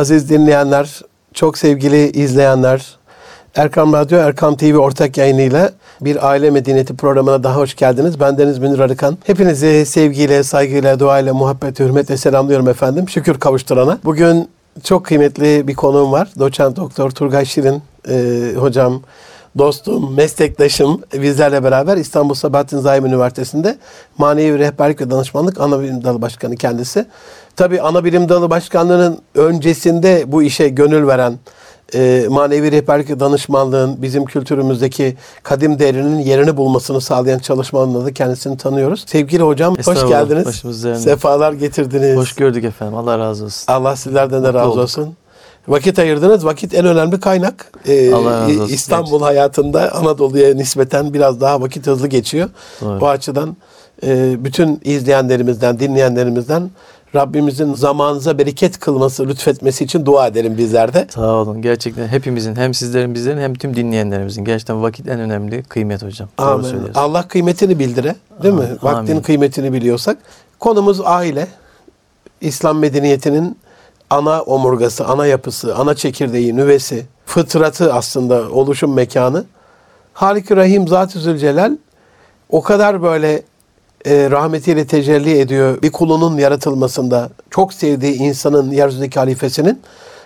aziz dinleyenler, çok sevgili izleyenler, Erkam Radyo, Erkam TV ortak yayınıyla bir aile medeniyeti programına daha hoş geldiniz. Ben Deniz Münir Arıkan. Hepinizi sevgiyle, saygıyla, duayla, muhabbet, hürmetle selamlıyorum efendim. Şükür kavuşturana. Bugün çok kıymetli bir konuğum var. Doçent Doktor Turgay Şirin e, hocam, dostum, meslektaşım bizlerle beraber İstanbul Sabahattin Zaim Üniversitesi'nde manevi rehberlik ve danışmanlık ana bilim dalı başkanı kendisi. Tabii ana bilim dalı başkanlığının öncesinde bu işe gönül veren e, manevi rehberlik ve danışmanlığın bizim kültürümüzdeki kadim değerinin yerini bulmasını sağlayan çalışmalarında da kendisini tanıyoruz. Sevgili hocam hoş geldiniz. Sefalar getirdiniz. Hoş gördük efendim. Allah razı olsun. Allah sizlerden de Mutlu razı olduk. olsun. Vakit ayırdınız. Vakit en önemli kaynak. Ee, razı olsun. İstanbul hayatında Anadolu'ya nispeten biraz daha vakit hızlı geçiyor. Doğru. Bu açıdan e, bütün izleyenlerimizden, dinleyenlerimizden Rabbimizin zamanınıza bereket kılması, lütfetmesi için dua edelim bizler de. Sağ olun. Gerçekten hepimizin hem sizlerin bizlerin hem tüm dinleyenlerimizin gerçekten vakit en önemli kıymet hocam. Amin. Allah kıymetini bildire. Değil mi? Amin. Vaktin Amin. kıymetini biliyorsak. Konumuz aile. İslam medeniyetinin ana omurgası, ana yapısı, ana çekirdeği, nüvesi, fıtratı aslında oluşum mekanı. Halik-i Rahim Zat-ı Zülcelal o kadar böyle e, rahmetiyle tecelli ediyor bir kulunun yaratılmasında. Çok sevdiği insanın yeryüzündeki halifesinin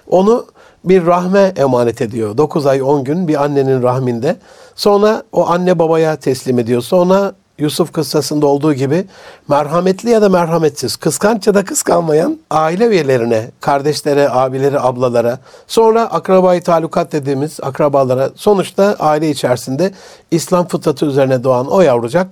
onu bir rahme emanet ediyor. 9 ay 10 gün bir annenin rahminde. Sonra o anne babaya teslim ediyor. Sonra Yusuf kıssasında olduğu gibi merhametli ya da merhametsiz, kıskanç ya da kıskanmayan aile üyelerine, kardeşlere, abilere, ablalara, sonra akrabayı talukat dediğimiz akrabalara, sonuçta aile içerisinde İslam fıtratı üzerine doğan o yavrucak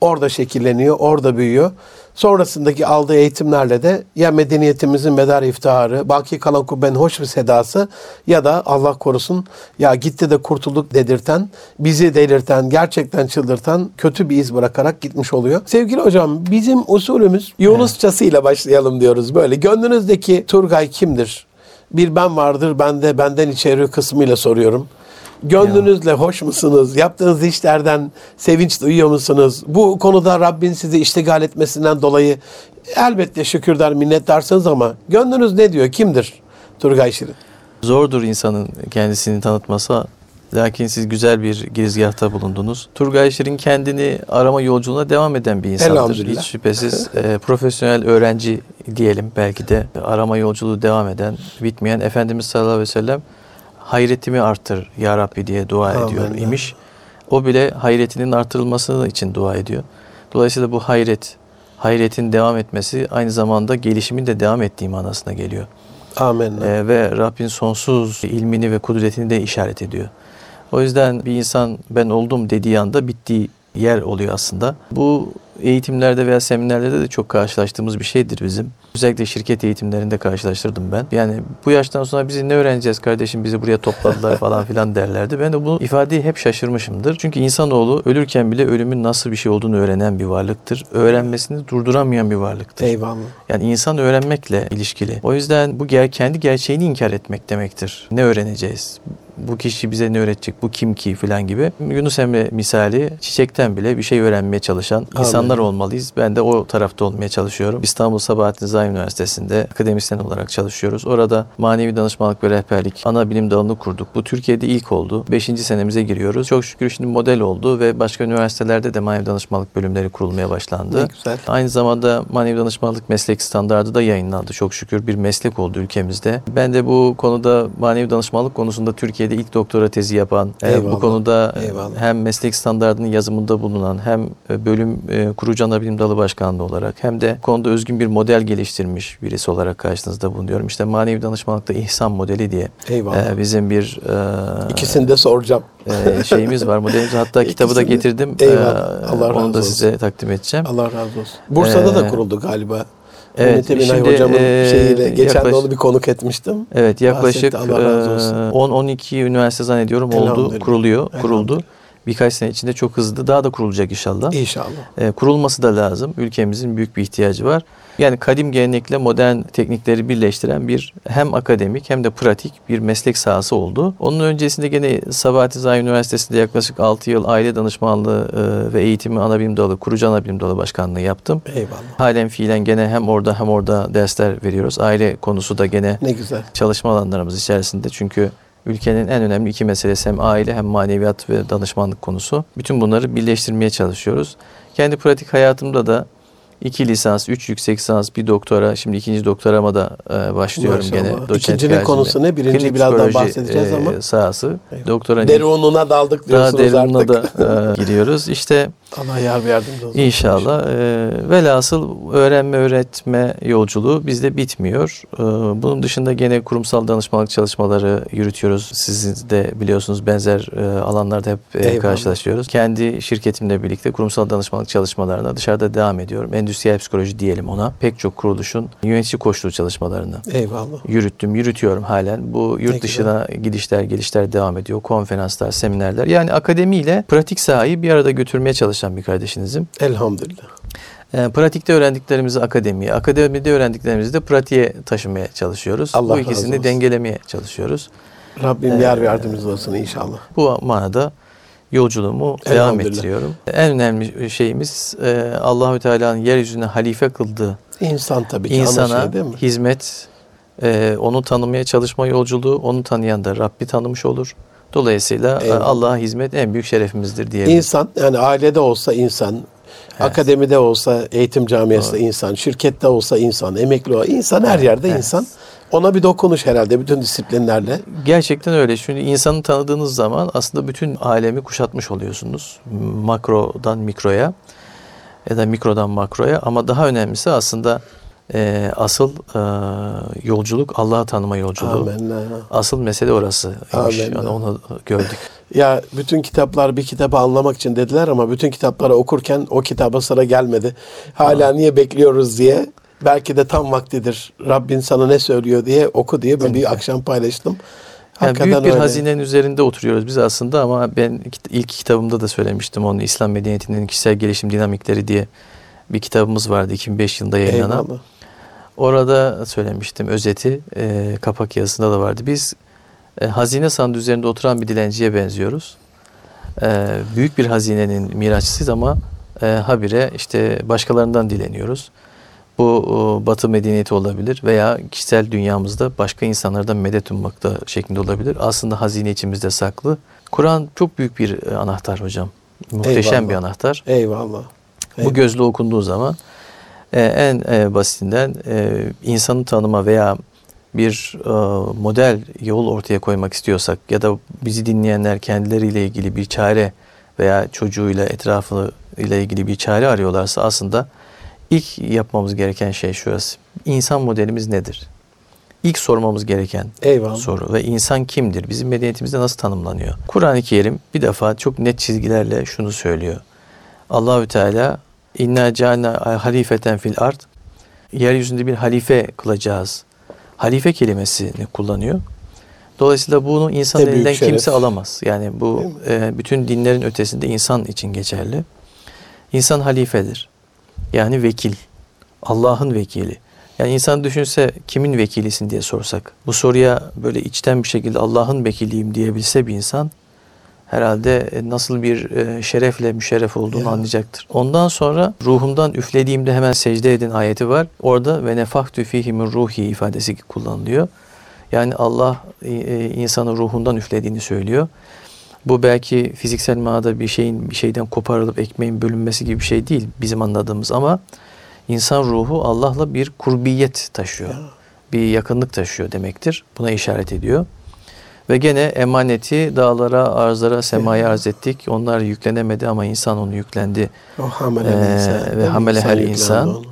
orada şekilleniyor, orada büyüyor. Sonrasındaki aldığı eğitimlerle de ya medeniyetimizin medar iftiharı, baki kalan kubbenin hoş bir sedası ya da Allah korusun ya gitti de kurtulduk dedirten, bizi delirten, gerçekten çıldırtan kötü bir iz bırakarak gitmiş oluyor. Sevgili hocam bizim usulümüz Yunusçasıyla başlayalım diyoruz böyle. Gönlünüzdeki Turgay kimdir? Bir ben vardır, ben de benden içeri kısmıyla soruyorum. Gönlünüzle hoş musunuz? Yaptığınız işlerden sevinç duyuyor musunuz? Bu konuda Rabbin sizi iştigal etmesinden dolayı elbette şükürler, minnettarsınız ama gönlünüz ne diyor? Kimdir Turgay Şirin? Zordur insanın kendisini tanıtması. Lakin siz güzel bir girizgahta bulundunuz. Turgay Şirin kendini arama yolculuğuna devam eden bir insandır. Hiç şüphesiz e, profesyonel öğrenci diyelim belki de arama yolculuğu devam eden, bitmeyen Efendimiz sallallahu aleyhi ve sellem hayretimi arttır ya Rabbi diye dua Amin. ediyor imiş. O bile hayretinin artırılması için dua ediyor. Dolayısıyla bu hayret, hayretin devam etmesi aynı zamanda gelişimin de devam ettiği manasına geliyor. Amin. Ee, ve Rabbin sonsuz ilmini ve kudretini de işaret ediyor. O yüzden bir insan ben oldum dediği anda bittiği yer oluyor aslında. Bu eğitimlerde veya seminerlerde de çok karşılaştığımız bir şeydir bizim. Özellikle şirket eğitimlerinde karşılaştırdım ben. Yani bu yaştan sonra bizi ne öğreneceğiz kardeşim bizi buraya topladılar falan filan derlerdi. Ben de bu ifadeyi hep şaşırmışımdır. Çünkü insanoğlu ölürken bile ölümün nasıl bir şey olduğunu öğrenen bir varlıktır. Öğrenmesini durduramayan bir varlıktır. Eyvallah. Yani insan öğrenmekle ilişkili. O yüzden bu ger kendi gerçeğini inkar etmek demektir. Ne öğreneceğiz? Bu kişi bize ne öğretecek? Bu kim ki filan gibi. Yunus Emre misali çiçekten bile bir şey öğrenmeye çalışan insanlar olmalıyız. Ben de o tarafta olmaya çalışıyorum. İstanbul Sabahattin Zaim Üniversitesi'nde akademisyen olarak çalışıyoruz. Orada manevi danışmanlık ve rehberlik ana bilim dalını kurduk. Bu Türkiye'de ilk oldu. Beşinci senemize giriyoruz. Çok şükür şimdi model oldu ve başka üniversitelerde de manevi danışmanlık bölümleri kurulmaya başlandı. Ne güzel. Aynı zamanda manevi danışmanlık meslek standardı da yayınlandı. Çok şükür bir meslek oldu ülkemizde. Ben de bu konuda manevi danışmanlık konusunda Türkiye'de ilk doktora tezi yapan, e, Eyvallah. bu konuda e, Eyvallah. hem meslek standartının yazımında bulunan, hem e, bölüm kurucu ana bilim dalı başkanlığı olarak hem de bu konuda özgün bir model geliştirmiş birisi olarak karşınızda bulunuyorum. İşte manevi danışmanlıkta ihsan modeli diye Eyvallah. bizim bir İkisini de soracağım. şeyimiz var. Modelimiz hatta kitabı da İkisini- getirdim. Eyvallah. Allah razı Onu da olsun. size takdim edeceğim. Allah razı olsun. Bursa'da da Ee, kuruldu galiba. Evet, Mehmet şimdi, hocamın e, şeyiyle geçen de yaklaş- onu bir konuk etmiştim. Evet yaklaşık Bahsetti, Allah razı olsun. e, 10-12 üniversite zannediyorum oldu, kuruluyor, kuruldu. Birkaç sene içinde çok hızlı daha da kurulacak inşallah. İnşallah. E, kurulması da lazım. Ülkemizin büyük bir ihtiyacı var. Yani kadim gelenekle modern teknikleri birleştiren bir hem akademik hem de pratik bir meslek sahası oldu. Onun öncesinde gene Sabahattin Zaim Üniversitesi'nde yaklaşık 6 yıl aile danışmanlığı e, ve eğitimi anabilim dalı, kurucu anabilim dalı başkanlığı yaptım. Eyvallah. Halen fiilen gene hem orada hem orada dersler veriyoruz. Aile konusu da gene Ne güzel. çalışma alanlarımız içerisinde. Çünkü ülkenin en önemli iki meselesi hem aile hem maneviyat ve danışmanlık konusu. Bütün bunları birleştirmeye çalışıyoruz. Kendi pratik hayatımda da iki lisans, üç yüksek lisans, bir doktora, şimdi ikinci doktorama da e, başlıyorum Maşallah. gene. İkincinin konusu ne? Birinci Klinik birazdan bahsedeceğiz e, ama. sahası. Eyvallah. Doktora Derununa daldık daha diyorsunuz derinine artık. da e, giriyoruz. İşte Allah yar ve yardımcı olsun. İnşallah. E, velhasıl öğrenme öğretme yolculuğu bizde bitmiyor. E, bunun dışında gene kurumsal danışmanlık çalışmaları yürütüyoruz. Siz de biliyorsunuz benzer e, alanlarda hep e, Eyvallah. karşılaşıyoruz. Kendi şirketimle birlikte kurumsal danışmanlık çalışmalarına dışarıda devam ediyorum. Endüstriyel psikoloji diyelim ona. Pek çok kuruluşun yönetici koçluğu çalışmalarını Eyvallah. yürüttüm, yürütüyorum halen. Bu yurt Ne dışına gidişler, gelişler devam ediyor. Konferanslar, seminerler. Yani akademiyle pratik sahayı bir arada götürmeye çalışan bir kardeşinizim. Elhamdülillah. E, pratikte öğrendiklerimizi akademiye, akademide öğrendiklerimizi de pratiğe taşımaya çalışıyoruz. Allah Bu ikisini dengelemeye çalışıyoruz. Rabbim yar ve yardımcınız olsun inşallah. Bu manada yolculuğumu devam ettiriyorum. En önemli şeyimiz e, Allahü Teala'nın yeryüzüne halife kıldığı İnsan tabii ki ana insana şey değil mi? hizmet, e, onu tanımaya çalışma yolculuğu, onu tanıyan da Rabbi tanımış olur. Dolayısıyla e, Eyvallah. Allah'a hizmet en büyük şerefimizdir diyelim. İnsan yani ailede olsa insan, akademide olsa eğitim camiasında insan, şirkette olsa insan, emekli olsa insan her yerde evet. insan. Ona bir dokunuş herhalde bütün disiplinlerle. Gerçekten öyle. Çünkü insanı tanıdığınız zaman aslında bütün alemi kuşatmış oluyorsunuz. Makrodan mikroya ya da mikrodan makroya ama daha önemlisi aslında e, asıl e, yolculuk Allah'ı tanıma yolculuğu. Amenna. Asıl mesele orası. Yani onu gördük. Ya bütün kitaplar bir kitabı anlamak için dediler ama bütün kitapları okurken o kitaba sıra gelmedi. Hala niye bekliyoruz diye. Belki de tam vaktidir. Rabbin sana ne söylüyor diye oku diye böyle bir akşam paylaştım. Yani büyük bir öyle. hazinenin üzerinde oturuyoruz biz aslında ama ben ilk kitabımda da söylemiştim onu İslam medeniyetinin kişisel gelişim dinamikleri diye bir kitabımız vardı 2005 yılında yayınlanan. Eyvallah. Orada söylemiştim özeti e, kapak yazısında da vardı. Biz e, hazine sandığı üzerinde oturan bir dilenciye benziyoruz. E, büyük bir hazinenin mirasçısıyız ama e, habire işte başkalarından dileniyoruz. Bu e, batı medeniyeti olabilir veya kişisel dünyamızda başka insanlardan medet ummakta şeklinde olabilir. Aslında hazine içimizde saklı. Kur'an çok büyük bir e, anahtar hocam. Muhteşem Eyvallah. bir anahtar. Eyvallah. Bu gözle okunduğu zaman e, en e, basitinden e, insanı tanıma veya bir e, model yol ortaya koymak istiyorsak ya da bizi dinleyenler kendileriyle ilgili bir çare veya çocuğuyla etrafı ile ilgili bir çare arıyorlarsa aslında ilk yapmamız gereken şey şurası. İnsan modelimiz nedir? İlk sormamız gereken Eyvallah. soru ve insan kimdir? Bizim medeniyetimizde nasıl tanımlanıyor? Kur'an-ı Kerim bir defa çok net çizgilerle şunu söylüyor. Allahü Teala inna cealna halifeten fil ard yeryüzünde bir halife kılacağız. Halife kelimesini kullanıyor. Dolayısıyla bunu insan Ne elinden şeref. kimse alamaz. Yani bu e, bütün dinlerin ötesinde insan için geçerli. İnsan halifedir. Yani vekil. Allah'ın vekili. Yani insan düşünse kimin vekilisin diye sorsak. Bu soruya böyle içten bir şekilde Allah'ın vekiliyim diyebilse bir insan herhalde e, nasıl bir e, şerefle müşerref olduğunu Ya. anlayacaktır. Ondan sonra ruhumdan üflediğimde hemen secde edin ayeti var. Orada ve nefahtü fihi min ruhi ifadesi kullanılıyor. Yani Allah e, insanın ruhundan üflediğini söylüyor. Bu belki fiziksel manada bir şeyin bir şeyden koparılıp ekmeğin bölünmesi gibi bir şey değil bizim anladığımız ama insan ruhu Allah'la bir kurbiyet taşıyor. Bir yakınlık taşıyor demektir. Buna işaret ediyor. Ve gene emaneti dağlara, arzlara, semaya arz ettik. Onlar yüklenemedi ama insan onu yüklendi. O hamele Ee, insan. ve hamele her insan.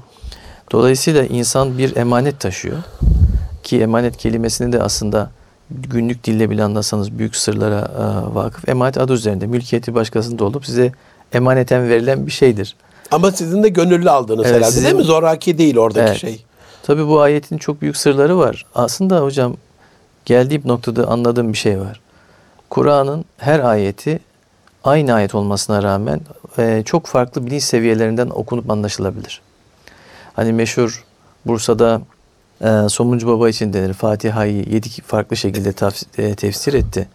Dolayısıyla insan bir emanet taşıyor. Ki emanet kelimesini de aslında günlük dille bile anlasanız büyük sırlara e, vakıf. Emanet adı üzerinde mülkiyeti başkasında olup size emaneten verilen bir şeydir. Ama sizin de gönüllü aldığınız Evet, herhalde sizin- değil mi? Zoraki değil oradaki Evet. şey. Tabi bu ayetin çok büyük sırları var. Aslında hocam geldiğim noktada anladığım bir şey var. Kur'an'ın her ayeti aynı ayet olmasına rağmen e, çok farklı bilinç seviyelerinden okunup anlaşılabilir. Hani meşhur Bursa'da e, Somuncu Baba için denir. Fatiha'yı yedi farklı şekilde tafs- e, tefsir etti.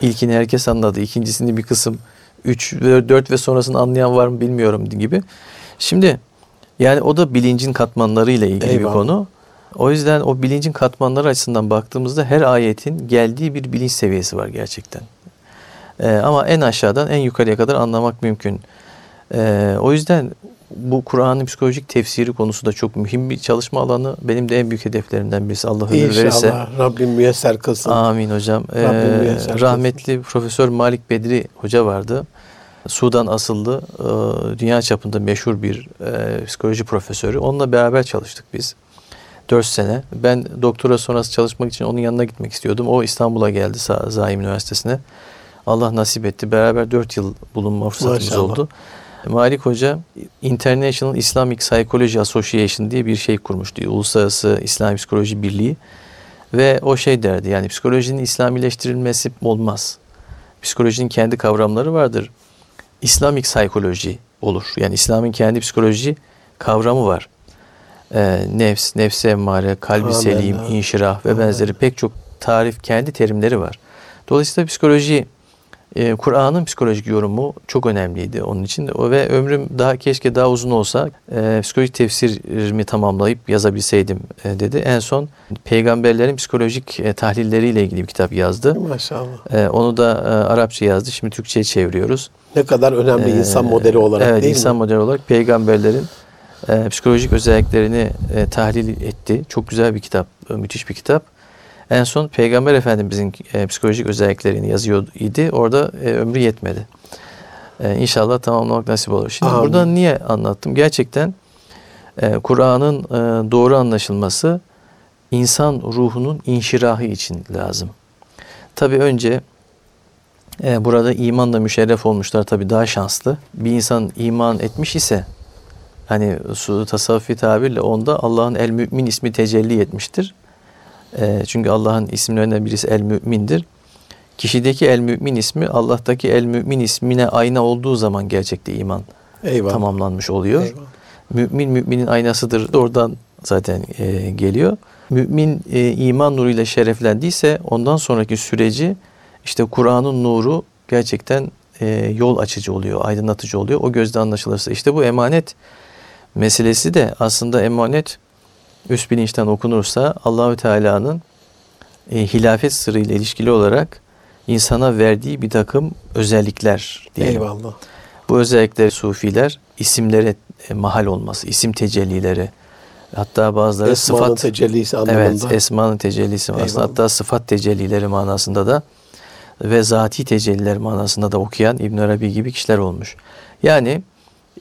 İlkini herkes anladı. İkincisini bir kısım 3 ve 4 ve sonrasını anlayan var mı bilmiyorum gibi. Şimdi yani o da bilincin katmanlarıyla ilgili Eyvallah. bir konu. O yüzden o bilincin katmanları açısından baktığımızda her ayetin geldiği bir bilinç seviyesi var gerçekten. Ee, ama en aşağıdan en yukarıya kadar anlamak mümkün. Ee, o yüzden bu Kur'an'ın psikolojik tefsiri konusu da çok mühim bir çalışma alanı. Benim de en büyük hedeflerimden birisi Allah ömür verirse. İnşallah Rabbim müyesser kılsın. Amin hocam. Ee, Rabbim müyesser kılsın. rahmetli Profesör Malik Bedri hoca vardı. Sudan asıllı, e, dünya çapında meşhur bir e, psikoloji profesörü. Onunla beraber çalıştık biz. 4 sene. Ben doktora sonrası çalışmak için onun yanına gitmek istiyordum. O İstanbul'a geldi Zaim Üniversitesi'ne. Allah nasip etti. Beraber 4 yıl bulunma fırsatımız Maşallah. oldu. Malik Hoca International Islamic Psychology Association diye bir şey kurmuştu. Uluslararası İslam Psikoloji Birliği. Ve o şey derdi yani psikolojinin İslamileştirilmesi olmaz. Psikolojinin kendi kavramları vardır. İslamik psikoloji olur. Yani İslam'ın kendi psikoloji kavramı var. Ee, nefs, nefse emmare, kalbi Amen. selim, inşirah ve Amen. benzeri pek çok tarif, kendi terimleri var. Dolayısıyla psikoloji, e, Kur'an'ın psikolojik yorumu çok önemliydi onun için. Ve ömrüm daha keşke daha uzun olsa e, psikolojik tefsirimi tamamlayıp yazabilseydim e, dedi. En son peygamberlerin psikolojik e, tahlilleriyle ilgili bir kitap yazdı. Maşallah. E, onu da e, Arapça yazdı. Şimdi Türkçe'ye çeviriyoruz. Ne kadar önemli Ee, insan modeli olarak evet, değil insan mi? modeli olarak peygamberlerin e, psikolojik özelliklerini e, tahlil etti. Çok güzel bir kitap, e, müthiş bir kitap. En son Peygamber Efendimizin e, psikolojik özelliklerini yazıyor idi. Orada e, ömrü yetmedi. E, inşallah tamamlamak nasip olur. Şimdi Amin. buradan niye anlattım? Gerçekten e, Kur'an'ın e, doğru anlaşılması insan ruhunun inşirahı için lazım. Tabii önce e, burada imanla müşerref olmuşlar tabii daha şanslı. Bir insan iman etmiş ise hani su tasavvufi tabirle onda Allah'ın el mümin ismi tecelli etmiştir. E, çünkü Allah'ın isimlerinden birisi el mümindir. Kişideki el mümin ismi Allah'taki el mümin ismine ayna olduğu zaman gerçekte iman Eyvallah. tamamlanmış oluyor. Eyvallah. Mümin müminin aynasıdır. Oradan zaten e, geliyor. Mümin e, iman nuruyla şereflendiyse ondan sonraki süreci işte Kur'an'ın nuru gerçekten e, yol açıcı oluyor, aydınlatıcı oluyor. O gözde anlaşılırsa işte bu emanet meselesi de aslında emanet üst bilinçten okunursa Allahü Teala'nın e, hilafet sırrıyla ilişkili olarak insana verdiği bir takım özellikler diyelim. Eyvallah. Bu özellikler sufiler isimlere e, mahal olması, isim tecellileri, hatta bazıları Esma'nın sıfat tecellisi anlamında. Evet, esmanın tecellisi manasında. Hatta sıfat tecellileri manasında da ve zati tecelliler manasında da okuyan İbn Arabi gibi kişiler olmuş. Yani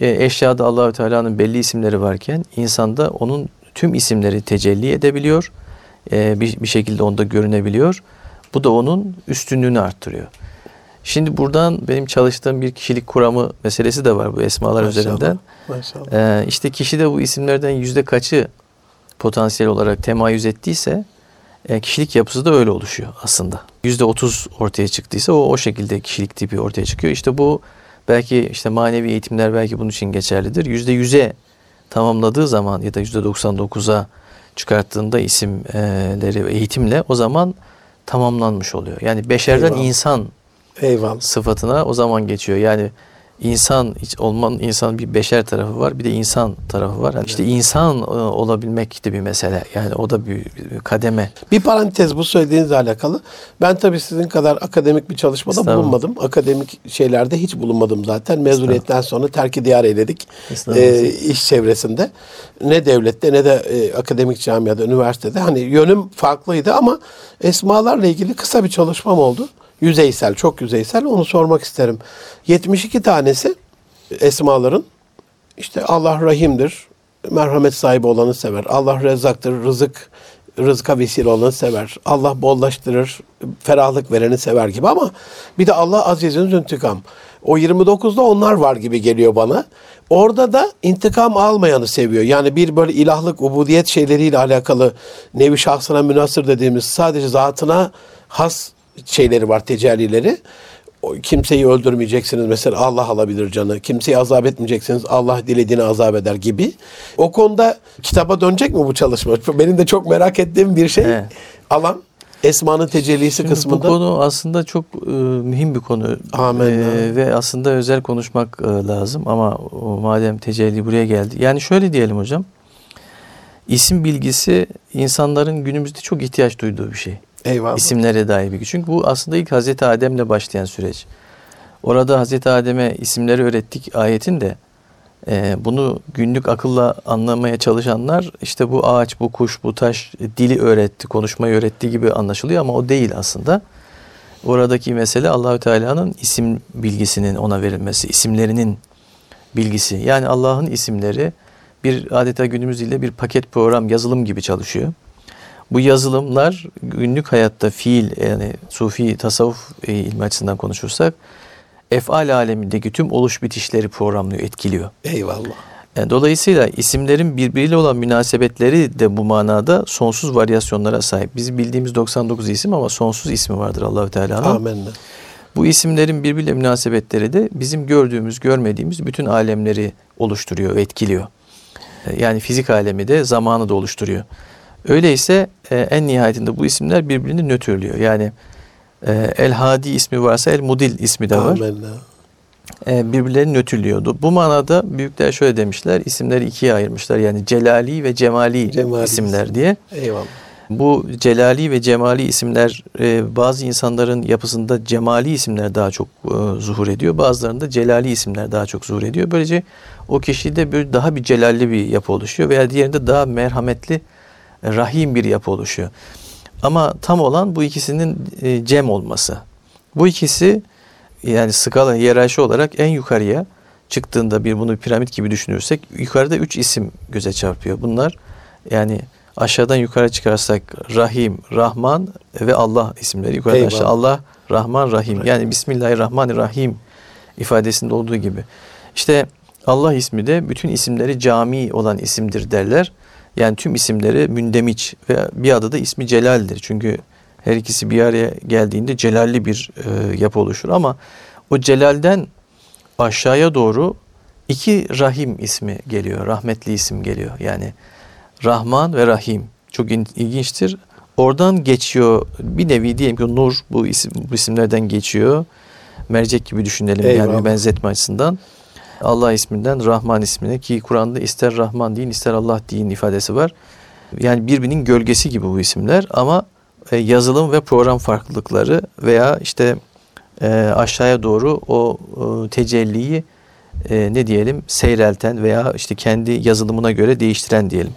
eşyada Allahü Teala'nın belli isimleri varken insanda onun tüm isimleri tecelli edebiliyor. E, bir, bir şekilde onda görünebiliyor. Bu da onun üstünlüğünü arttırıyor. Şimdi buradan benim çalıştığım bir kişilik kuramı meselesi de var bu esmalar Maşallah, üzerinden. Maşallah. Ee, işte kişi de bu isimlerden yüzde kaçı potansiyel olarak temayüz ettiyse e, kişilik yapısı da öyle oluşuyor aslında. Yüzde otuz ortaya çıktıysa o o şekilde kişilik tipi ortaya çıkıyor. İşte bu belki işte manevi eğitimler belki bunun için geçerlidir. Yüzde yüze tamamladığı zaman ya da yüzde doksan dokuza çıkarttığında isimleri eğitimle o zaman tamamlanmış oluyor. Yani beşerden Eyvallah. insan Eyvallah. sıfatına o zaman geçiyor. Yani insan olmanın insan bir beşer tarafı var bir de insan tarafı var. Yani işte insan e, olabilmek de bir mesele. Yani o da bir, bir kademe. Bir parantez bu söylediğinizle alakalı. Ben tabii sizin kadar akademik bir çalışmada bulunmadım. Akademik şeylerde hiç bulunmadım zaten. Mezuniyetten sonra terki diyar eyledik. Ee, iş çevresinde. Ne devlette ne de e, akademik camiada, üniversitede. Hani yönüm farklıydı ama esmalarla ilgili kısa bir çalışmam oldu. Yüzeysel, çok yüzeysel. Onu sormak isterim. 72 tanesi esmaların işte Allah rahimdir, merhamet sahibi olanı sever. Allah rezzaktır, rızık rızka vesile olanı sever. Allah bollaştırır, ferahlık vereni sever gibi ama bir de Allah azizün intikam. O 29'da onlar var gibi geliyor bana. Orada da intikam almayanı seviyor. Yani bir böyle ilahlık, ubudiyet şeyleriyle alakalı nevi şahsına münasır dediğimiz sadece zatına has şeyleri var, tecellileri. kimseyi öldürmeyeceksiniz mesela Allah alabilir canı. Kimseyi azap etmeyeceksiniz Allah dilediğini azap eder gibi. O konuda kitaba dönecek mi bu çalışma? Benim de çok merak ettiğim bir şey. Evet. Alan Esma'nın tecellisi Şimdi kısmında. Bu konu aslında çok e, mühim bir konu. Amin. E, ve aslında özel konuşmak e, lazım ama o, madem tecelli buraya geldi. Yani şöyle diyelim hocam. İsim bilgisi insanların günümüzde çok ihtiyaç duyduğu bir şey. Eyvallah. İsimlere dair bilgi. Çünkü bu aslında ilk Hazreti Adem'le başlayan süreç. Orada Hazreti Adem'e isimleri öğrettik ayetin de e, bunu günlük akılla anlamaya çalışanlar işte bu ağaç, bu kuş, bu taş e, dili öğretti, konuşmayı öğretti gibi anlaşılıyor ama o değil aslında. Oradaki mesele Allahü Teala'nın isim bilgisinin ona verilmesi, isimlerinin bilgisi. Yani Allah'ın isimleri bir adeta günümüz diliyle bir paket program, yazılım gibi çalışıyor. Bu yazılımlar günlük hayatta fiil yani sufi tasavvuf e, ilmi açısından konuşursak efal alemindeki tüm oluş bitişleri programlıyor, etkiliyor. Eyvallah. Yani dolayısıyla isimlerin birbiriyle olan münasebetleri de bu manada sonsuz varyasyonlara sahip. Bizim bildiğimiz 99 isim ama sonsuz ismi vardır Allahü Teala'nın. Amenna. Bu isimlerin birbiriyle münasebetleri de bizim gördüğümüz, görmediğimiz bütün alemleri oluşturuyor, etkiliyor. E, Yani fizik alemi de zamanı da oluşturuyor. Öyleyse e, en nihayetinde bu isimler birbirini nötrlüyor. Yani e, El Hadi ismi varsa El Mudil ismi de var. Amenna. E, birbirlerini nötrlüyordu. Bu manada büyükler şöyle demişler, isimleri ikiye ayırmışlar. Yani Celali ve Cemali, Cemali isimler diye. Eyvallah. Bu celali ve cemali isimler e, bazı insanların yapısında cemali isimler daha çok e, zuhur ediyor. Bazılarında celali isimler daha çok zuhur ediyor. Böylece o kişide böyle daha bir celalli bir yapı oluşuyor veya diğerinde daha merhametli, rahim bir yapı oluşuyor. Ama tam olan bu ikisinin e, cem olması. Bu ikisi yani skala hiyerarşi olarak en yukarıya çıktığında bir bunu bir piramit gibi düşünürsek yukarıda üç isim göze çarpıyor. Bunlar yani aşağıdan yukarı çıkarsak Rahim, Rahman ve Allah isimleri. Yukarıdan Eyvallah. aşağı Allah, Rahman, Rahim. Yani Bismillahirrahmanirrahim ifadesinde olduğu gibi. İşte Allah ismi de bütün isimleri cami olan isimdir derler. Yani tüm isimleri mündemiç ve bir adı da ismi Celal'dir. Çünkü her ikisi bir araya geldiğinde celalli bir e, yapı oluşur ama o celalden aşağıya doğru iki rahim ismi geliyor. Rahmetli isim geliyor. Yani Rahman ve Rahim. Çok in- ilginçtir. Oradan geçiyor bir nevi diyelim ki Nur bu, isim, bu isimlerden geçiyor. Mercek gibi düşünelim yani Eyvallah. bir benzetme açısından. Allah isminden Rahman ismine ki Kur'an'da ister Rahman deyin ister Allah deyin ifadesi var. Yani birbirinin gölgesi gibi bu isimler ama e, yazılım ve program farklılıkları veya işte e, aşağıya doğru o e, tecelliyi ne diyelim seyrelten veya işte kendi yazılımına göre değiştiren diyelim.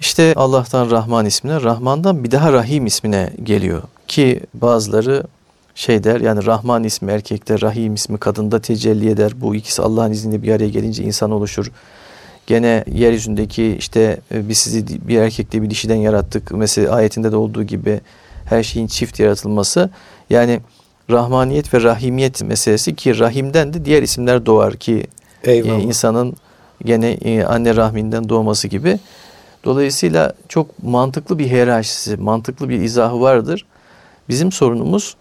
İşte Allah'tan Rahman ismine, Rahman'dan bir daha Rahim ismine geliyor. Ki bazıları şey der yani Rahman ismi erkekte, Rahim ismi kadında tecelli eder. Bu ikisi Allah'ın izniyle bir araya gelince insan oluşur. Gene yeryüzündeki işte e, biz sizi bir erkekle bir dişiden yarattık. Mesela ayetinde de olduğu gibi her şeyin çift yaratılması. Yani Rahmaniyet ve Rahimiyet meselesi ki Rahim'den de diğer isimler doğar ki e, Eyvallah. insanın gene e, anne rahminden doğması gibi. Dolayısıyla çok mantıklı bir hiyerarşisi, mantıklı bir izahı vardır. Bizim sorunumuz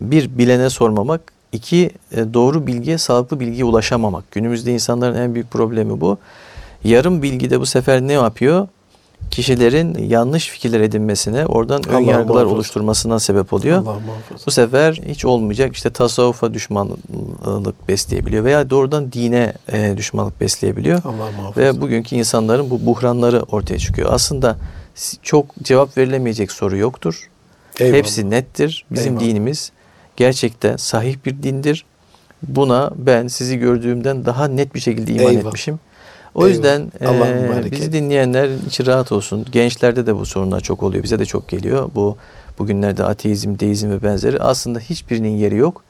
bir bilene sormamak, iki e, doğru bilgiye, sağlıklı bilgiye ulaşamamak. Günümüzde insanların en büyük problemi bu. Yarım bilgi de bu sefer ne yapıyor? Kişilerin yanlış fikirler edinmesine, oradan ön yargılar muhafaza. oluşturmasına sebep oluyor. Allah. Bu sefer hiç olmayacak işte tasavvufa düşmanlık besleyebiliyor veya doğrudan dine e, düşmanlık besleyebiliyor. Allah muhafaza. Ve bugünkü insanların bu buhranları ortaya çıkıyor. Aslında çok cevap verilemeyecek soru yoktur. Eyvallah. Hepsi nettir. Bizim Eyvallah. dinimiz gerçekten sahih bir dindir. Buna ben sizi gördüğümden daha net bir şekilde iman Eyvallah. etmişim. O Eyvallah. yüzden e, bizi dinleyenler içi rahat olsun. Gençlerde de bu sorunlar çok oluyor. Bize de çok geliyor. Bu bugünlerde ateizm, deizm ve benzeri aslında hiçbirinin yeri yok.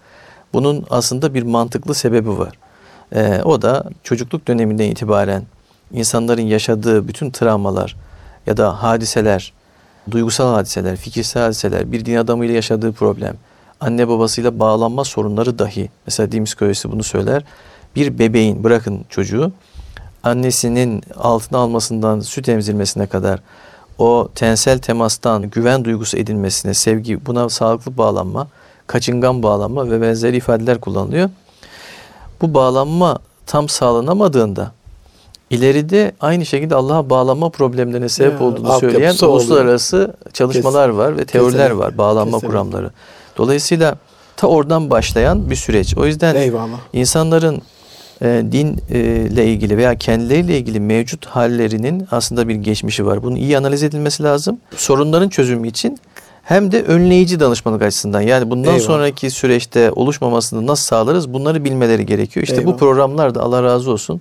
Bunun aslında bir mantıklı sebebi var. E, o da çocukluk döneminden itibaren insanların yaşadığı bütün travmalar ya da hadiseler, duygusal hadiseler, fikirsel hadiseler, bir din adamıyla yaşadığı problem, anne babasıyla bağlanma sorunları dahi, mesela din psikolojisi bunu söyler, bir bebeğin, bırakın çocuğu, annesinin altına almasından süt emzirmesine kadar o tensel temastan güven duygusu edinmesine, sevgi, buna sağlıklı bağlanma, kaçıngan bağlanma ve benzeri ifadeler kullanılıyor. Bu bağlanma tam sağlanamadığında ileride aynı şekilde Allah'a bağlanma problemlerine sebep Ya, olduğunu söyleyen oluyor. uluslararası çalışmalar var ve teoriler Kesinlikle. var. Bağlanma Kesinlikle. kuramları. Dolayısıyla ta oradan başlayan bir süreç. O yüzden Eyvallah. insanların e, dinle ilgili veya kendileriyle ilgili mevcut hallerinin aslında bir geçmişi var. Bunun iyi analiz edilmesi lazım. Sorunların çözümü için hem de önleyici danışmanlık açısından yani bundan Eyvallah. sonraki süreçte oluşmamasını nasıl sağlarız bunları bilmeleri gerekiyor. İşte bu Eyvallah. programlar da Allah razı olsun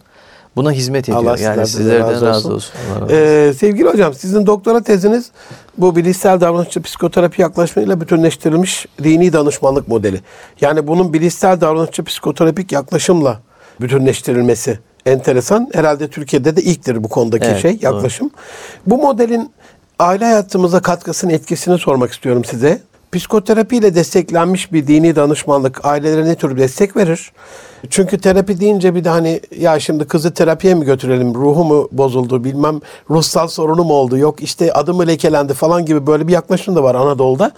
buna hizmet ediyor. Allah yani sizlerden de sizlerden razı razı olsun. olsun. Allah razı olsun. Ee, sevgili hocam sizin doktora teziniz bu bilişsel davranışçı psikoterapi yaklaşımıyla bütünleştirilmiş dini danışmanlık modeli. Yani bunun bilişsel davranışçı psikoterapik yaklaşımla bütünleştirilmesi enteresan. Herhalde Türkiye'de de ilktir bu konudaki Evet, şey yaklaşım. Bu modelin aile hayatımıza katkısının etkisini sormak istiyorum size. Psikoterapiyle desteklenmiş bir dini danışmanlık ailelere ne tür destek verir? Çünkü terapi deyince bir de hani ya şimdi kızı terapiye mi götürelim, ruhu mu bozuldu, bilmem ruhsal sorunu mu oldu, yok işte adı mı lekelendi falan gibi böyle bir yaklaşım da var Anadolu'da.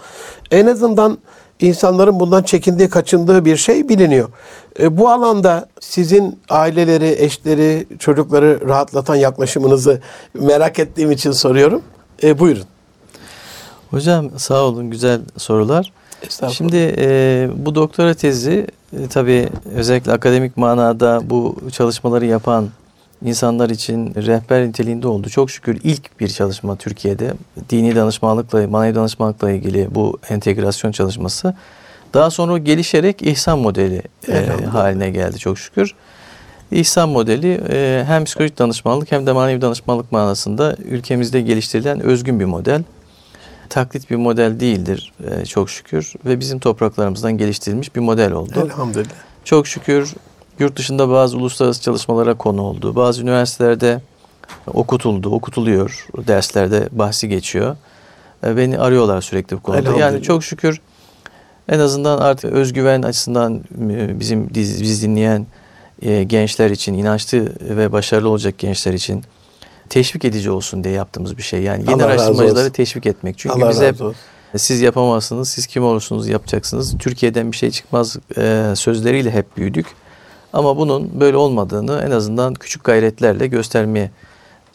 En azından insanların bundan çekindiği, kaçındığı bir şey biliniyor. E, bu alanda sizin aileleri, eşleri, çocukları rahatlatan yaklaşımınızı merak ettiğim için soruyorum. E, buyurun. Hocam sağ olun güzel sorular. Şimdi e, bu doktora tezi e, tabii özellikle akademik manada bu çalışmaları yapan insanlar için rehber niteliğinde oldu. Çok şükür ilk bir çalışma Türkiye'de dini danışmanlıkla, manevi danışmanlıkla ilgili bu entegrasyon çalışması. Daha sonra gelişerek ihsan modeli e, haline geldi çok şükür. İhsan modeli e, hem psikolojik danışmanlık hem de manevi danışmanlık manasında ülkemizde geliştirilen özgün bir model. Taklit bir model değildir e, çok şükür ve bizim topraklarımızdan geliştirilmiş bir model oldu. Elhamdülillah. Çok şükür yurt dışında bazı uluslararası çalışmalara konu oldu. Bazı üniversitelerde okutuldu, okutuluyor. Derslerde bahsi geçiyor. E, Beni arıyorlar sürekli bu konuda. Yani çok şükür en azından artık özgüven açısından e, bizim biz, biz dinleyen e, gençler için, inançlı ve başarılı olacak gençler için teşvik edici olsun diye yaptığımız bir şey. Yani yeni Allah araştırmacıları teşvik etmek. Çünkü Allah biz hep siz yapamazsınız, siz kim olursunuz yapacaksınız. Türkiye'den bir şey çıkmaz e, sözleriyle hep büyüdük. Ama bunun böyle olmadığını en azından küçük gayretlerle göstermeye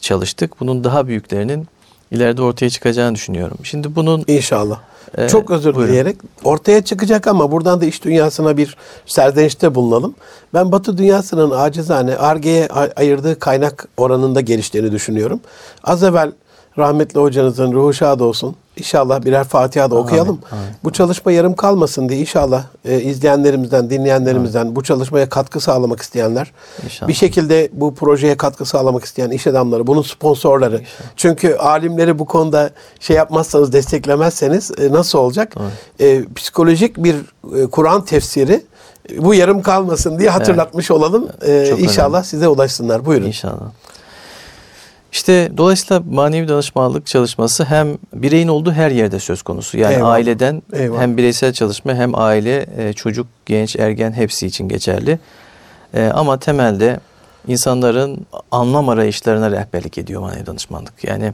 çalıştık. Bunun daha büyüklerinin ileride ortaya çıkacağını düşünüyorum. Şimdi bunun İnşallah. E, Çok özür buyurun. dileyerek ortaya çıkacak ama buradan da iş dünyasına bir serzenişte bulunalım. Ben Batı dünyasının acizane Arge'ye ay- ayırdığı kaynak oranında geliştiğini düşünüyorum. Az evvel rahmetli hocanızın ruhu şad olsun. İnşallah birer Fatiha da okuyalım. amin. Bu çalışma yarım kalmasın diye inşallah e, izleyenlerimizden, dinleyenlerimizden bu çalışmaya katkı sağlamak isteyenler, İnşallah. bir şekilde bu projeye katkı sağlamak isteyen iş adamları, bunun sponsorları. Çünkü alimleri bu konuda şey yapmazsanız, desteklemezseniz e, nasıl olacak? E, psikolojik bir e, Kur'an tefsiri e, bu yarım kalmasın diye hatırlatmış olalım. E, Çok inşallah önemli. size ulaşsınlar. Buyurun. İnşallah. İşte dolayısıyla manevi danışmanlık çalışması hem bireyin olduğu her yerde söz konusu. Yani Eyvallah. aileden Eyvallah. hem bireysel çalışma hem aile, e, çocuk, genç, ergen hepsi için geçerli. E, ama temelde insanların anlam arayışlarına rehberlik ediyor manevi danışmanlık. Yani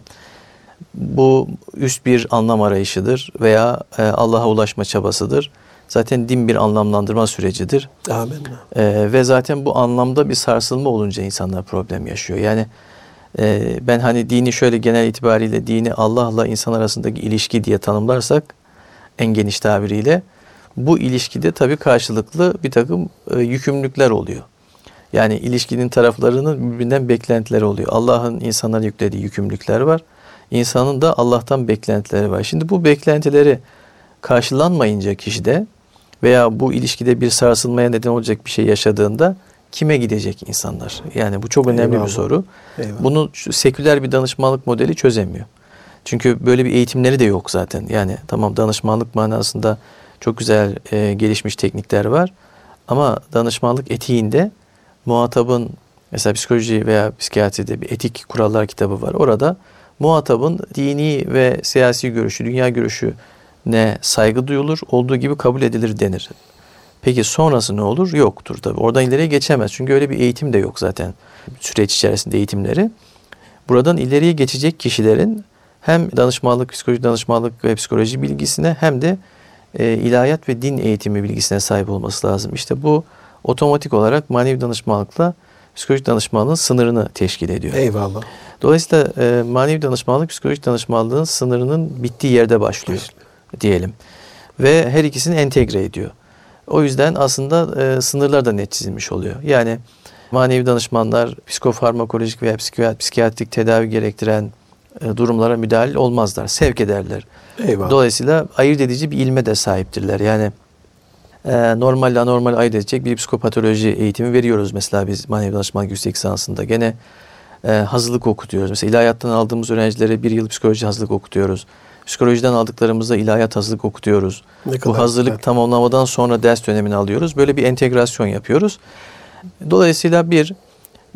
bu üst bir anlam arayışıdır veya e, Allah'a ulaşma çabasıdır. Zaten din bir anlamlandırma sürecidir. Amin. Ee, ve zaten bu anlamda bir sarsılma olunca insanlar problem yaşıyor. Yani e, ben hani dini şöyle genel itibariyle dini Allah'la insan arasındaki ilişki diye tanımlarsak en geniş tabiriyle bu ilişkide tabii karşılıklı bir takım e, yükümlülükler oluyor. Yani ilişkinin taraflarının birbirinden beklentileri oluyor. Allah'ın insanlara yüklediği yükümlülükler var. İnsanın da Allah'tan beklentileri var. Şimdi bu beklentileri karşılanmayınca kişide veya bu ilişkide bir sarsılmaya neden olacak bir şey yaşadığında kime gidecek insanlar? Yani bu çok önemli Eyvallah. bir soru. Eyvallah. Bunu seküler bir danışmanlık modeli çözemiyor. Çünkü böyle bir eğitimleri de yok zaten. Yani tamam danışmanlık manasında çok güzel e, gelişmiş teknikler var. Ama danışmanlık etiğinde muhatabın mesela psikoloji veya psikiyatride bir etik kurallar kitabı var. Orada muhatabın dini ve siyasi görüşü, dünya görüşü ne saygı duyulur, olduğu gibi kabul edilir denir. Peki sonrası ne olur? Yoktur tabii. Oradan ileriye geçemez. Çünkü öyle bir eğitim de yok zaten süreç içerisinde eğitimleri. Buradan ileriye geçecek kişilerin hem danışmanlık, psikoloji danışmanlık ve psikoloji bilgisine hem de e, ilahiyat ve din eğitimi bilgisine sahip olması lazım. İşte bu otomatik olarak manevi danışmanlıkla psikolojik danışmanlığın sınırını teşkil ediyor. Eyvallah. Dolayısıyla e, manevi danışmanlık psikolojik danışmanlığın sınırının bittiği yerde başlıyor diyelim. Ve her ikisini entegre ediyor. O yüzden aslında e, sınırlar da net çizilmiş oluyor. Yani manevi danışmanlar psikofarmakolojik veya psikiyatrik tedavi gerektiren e, durumlara müdahil olmazlar. Sevk ederler. Eyvallah. Dolayısıyla ayırt edici bir ilme de sahiptirler. Yani e, normal anormal ayırt edecek bir psikopatoloji eğitimi veriyoruz mesela biz manevi danışmanlık yüksek lisansında. Gene e, hazırlık okutuyoruz. Mesela ilahiyattan aldığımız öğrencilere bir yıl psikoloji hazırlık okutuyoruz. Psikolojiden aldıklarımızda ilahiyat hazırlık okutuyoruz. Ne kadar Bu hazırlık güzel. tamamlamadan sonra ders dönemini alıyoruz. Böyle bir entegrasyon yapıyoruz. Dolayısıyla bir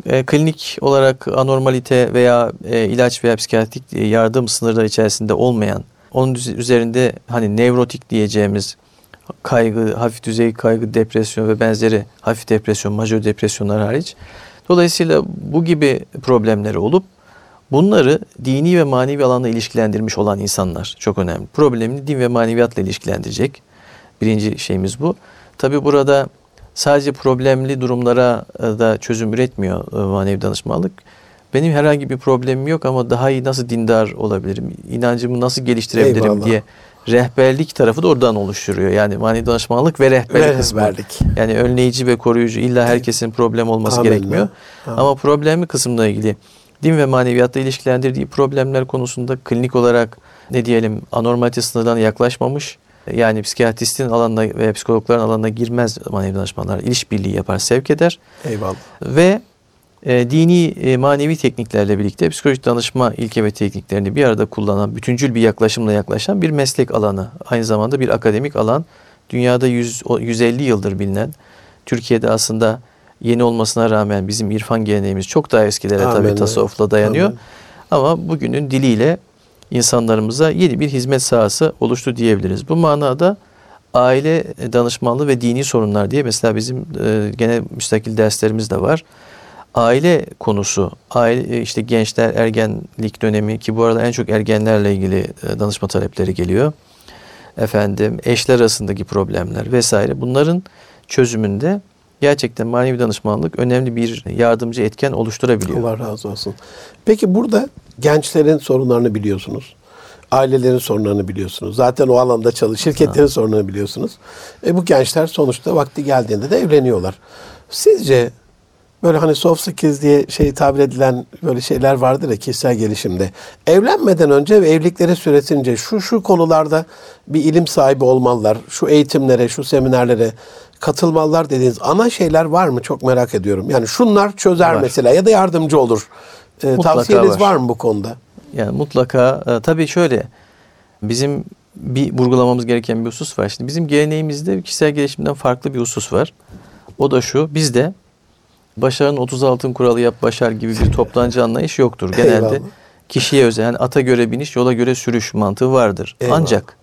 e, klinik olarak anormalite veya e, ilaç veya psikiyatrik e, yardım sınırları içerisinde olmayan, onun üzerinde hani nevrotik diyeceğimiz kaygı, hafif düzey kaygı, depresyon ve benzeri hafif depresyon, majör depresyonlar hariç. Dolayısıyla bu gibi problemleri olup bunları dini ve manevi alanla ilişkilendirmiş olan insanlar çok önemli. Problemini din ve maneviyatla ilişkilendirecek. Birinci şeyimiz bu. Tabi burada sadece problemli durumlara e, da çözüm üretmiyor e, manevi danışmanlık. Benim herhangi bir problemim yok ama daha iyi nasıl dindar olabilirim, inancımı nasıl geliştirebilirim Eyvallah. diye rehberlik tarafı da oradan oluşturuyor. Yani manevi danışmanlık ve rehberlik Ve kısmı. rehberlik. Yani önleyici ve koruyucu illa herkesin problem olması Amenna. gerekmiyor. Ama problemi kısmıyla ilgili din ve maneviyatla ilişkilendirdiği problemler konusunda klinik olarak ne diyelim anormalite sınırlarına yaklaşmamış. Yani psikiyatristin alanına veya psikologların alanına girmez manevi danışmanlar. İşbirliği yapar, sevk eder Eyvallah. ve e, dini e, manevi tekniklerle birlikte psikolojik danışma ilke ve tekniklerini bir arada kullanan, bütüncül bir yaklaşımla yaklaşan bir meslek alanı. Aynı zamanda bir akademik alan. Dünyada 100, o- 150 yıldır bilinen, Türkiye'de aslında yeni olmasına rağmen bizim irfan geleneğimiz çok daha eskilere tabii Amenna. tasavvufla dayanıyor. Amin. Ama bugünün diliyle insanlarımıza yeni bir hizmet sahası oluştu diyebiliriz. Bu manada aile danışmanlığı ve dini sorunlar diye mesela bizim e, gene müstakil derslerimiz de var. Aile konusu, aile e, işte gençler ergenlik dönemi ki bu arada en çok ergenlerle ilgili e, danışma talepleri geliyor. Efendim eşler arasındaki problemler vesaire bunların çözümünde gerçekten manevi danışmanlık önemli bir yardımcı etken oluşturabiliyor. Allah razı olsun. Peki burada gençlerin sorunlarını biliyorsunuz. Ailelerin sorunlarını biliyorsunuz. Zaten o alanda çalış, şirketlerin sorunlarını biliyorsunuz. E bu gençler sonuçta vakti geldiğinde de evleniyorlar. Sizce böyle hani soft skills diye şey tabir edilen böyle şeyler vardır ya kişisel gelişimde. Evlenmeden önce ve evlilikleri süresince şu şu konularda bir ilim sahibi olmalılar. Şu eğitimlere, şu seminerlere katılmalılar dediğiniz ana şeyler var mı? Çok merak ediyorum. Yani şunlar çözer Var. mesela ya da yardımcı olur. Mutlaka tavsiyeniz var. var. mı bu konuda? Yani mutlaka e, tabii şöyle bizim bir vurgulamamız gereken bir husus var. Şimdi bizim geleneğimizde kişisel gelişimden farklı bir husus var. O da şu bizde başarının 30 altın kuralı yap başar gibi bir toptancı anlayış yoktur. Genelde Eyvallah. kişiye özel yani ata göre biniş yola göre sürüş mantığı vardır. Eyvallah. Ancak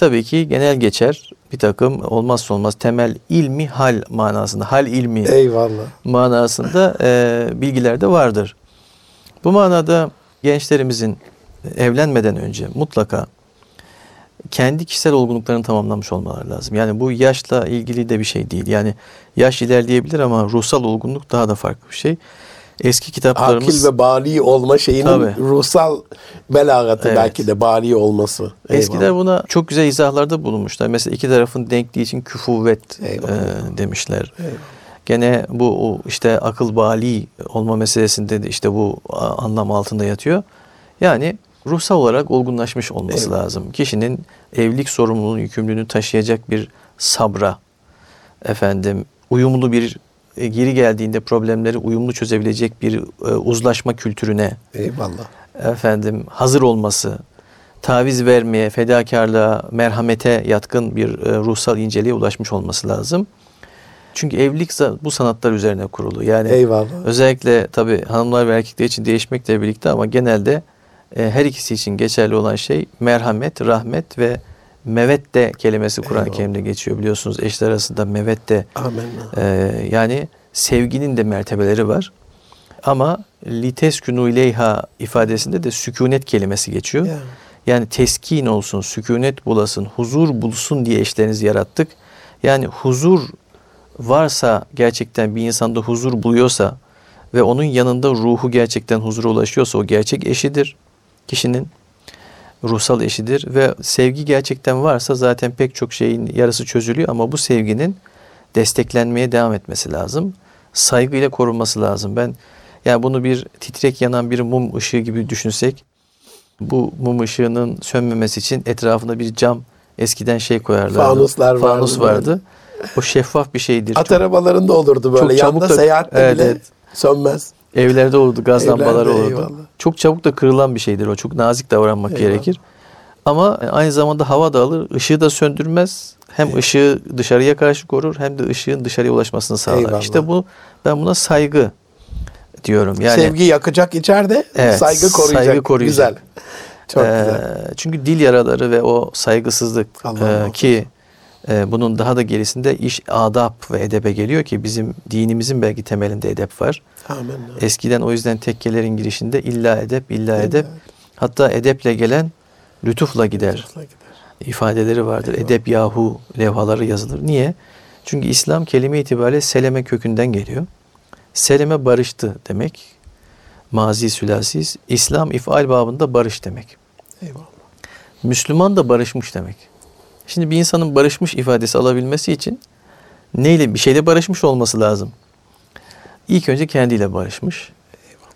tabii ki genel geçer bir takım olmazsa olmaz temel ilmi hal manasında hal ilmi Eyvallah. manasında e, bilgiler de vardır. Bu manada gençlerimizin evlenmeden önce mutlaka kendi kişisel olgunluklarını tamamlamış olmaları lazım. Yani bu yaşla ilgili de bir şey değil. Yani yaş ilerleyebilir ama ruhsal olgunluk daha da farklı bir şey. Eski kitaplarımız Akil ve bali olma şeyinin Tabii. ruhsal belagatı Evet. belki de bali olması. Eskiler Eyvallah. buna çok güzel izahlarda bulunmuşlar. Mesela iki tarafın denkliği için küfuvvet Eyvallah. e, demişler. Eyvallah. Gene bu işte akıl bali olma meselesinde de işte bu anlam altında yatıyor. Yani ruhsal olarak olgunlaşmış olması Eyvallah. lazım. Kişinin evlilik sorumluluğunun yükümlülüğünü taşıyacak bir sabra, efendim uyumlu bir e, geri geldiğinde problemleri uyumlu çözebilecek bir e, uzlaşma kültürüne Eyvallah. efendim hazır olması, taviz vermeye, fedakarlığa, merhamete yatkın bir e, ruhsal inceliğe ulaşmış olması lazım. Çünkü evlilik bu sanatlar üzerine kurulu. Yani Eyvallah. özellikle tabii hanımlar ve erkekler için değişmekle birlikte ama genelde e, her ikisi için geçerli olan şey merhamet, rahmet ve mevette kelimesi Kur'an-ı. Kerim'de geçiyor biliyorsunuz. Eşler arasında mevette ee, yani sevginin de mertebeleri var. Ama liteskunu ileyha ifadesinde de sükunet kelimesi geçiyor. Ya. Yani teskin olsun, sükunet bulasın, huzur bulsun diye eşlerinizi yarattık. Yani huzur varsa gerçekten bir insanda huzur buluyorsa ve onun yanında ruhu gerçekten huzura ulaşıyorsa o gerçek eşidir kişinin ruhsal eşidir ve sevgi gerçekten varsa zaten pek çok şeyin yarısı çözülüyor ama bu sevginin desteklenmeye devam etmesi lazım. Saygıyla korunması lazım. Ben yani bunu bir titrek yanan bir mum ışığı gibi düşünsek bu mum ışığının sönmemesi için etrafında bir cam eskiden şey koyarlardı. Fanuslar vardı. Fanus vardı. O şeffaf bir şeydir. At Çok- arabalarında olurdu böyle. Yanda da- seyahatte Evet, bile evet. sönmez. Evlerde olurdu, gaz Evlerde, lambaları olurdu. eyvallah. Çok çabuk da kırılan bir şeydir o. Çok nazik davranmak Eyvallah. gerekir. Ama aynı zamanda hava da alır, ışığı da söndürmez. Hem Eyvallah. ışığı dışarıya karşı korur hem de ışığın dışarıya ulaşmasını sağlar. Eyvallah. İşte bu ben buna saygı diyorum. Yani Sevgi yakacak içeride, Evet, saygı koruyacak. saygı koruyacak. Güzel. Çok Ee, güzel. Çünkü dil yaraları ve o saygısızlık e, ki e, bunun daha da gerisinde iş adab ve edebe geliyor ki bizim dinimizin belki temelinde edep var. Amin. Eskiden o yüzden tekkelerin girişinde illa edep, illa edep. Hatta edeple gelen lütufla gider Lütufla gider. ifadeleri vardır. Eyvallah. Edep yahu levhaları yazılır. Niye? Çünkü İslam kelime itibariyle seleme kökünden geliyor. Seleme barıştı demek. Mazi sülasiz. İslam ifal babında barış demek. Eyvallah. Müslüman da barışmış demek. Şimdi bir insanın barışmış ifadesi alabilmesi için neyle bir şeyle barışmış olması lazım. İlk önce kendiyle barışmış.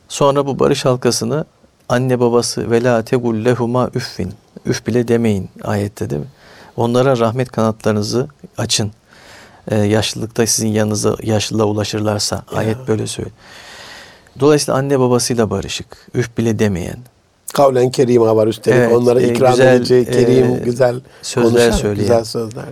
Sonra bu barış halkasını anne babası ve la tegul lehuma üffin. Üf bile demeyin ayette değil mi? Onlara rahmet kanatlarınızı açın. Ee, yaşlılıkta sizin yanınıza yaşlılığa ulaşırlarsa ayet böyle söylüyor. Dolayısıyla anne babasıyla barışık. Üf bile demeyen. Kavlen kerima var üstelik. Evet, Onlara e, ikram güzel, edici, kerim, e, güzel sözler konuşan, söyleyen. Güzel sözlerle.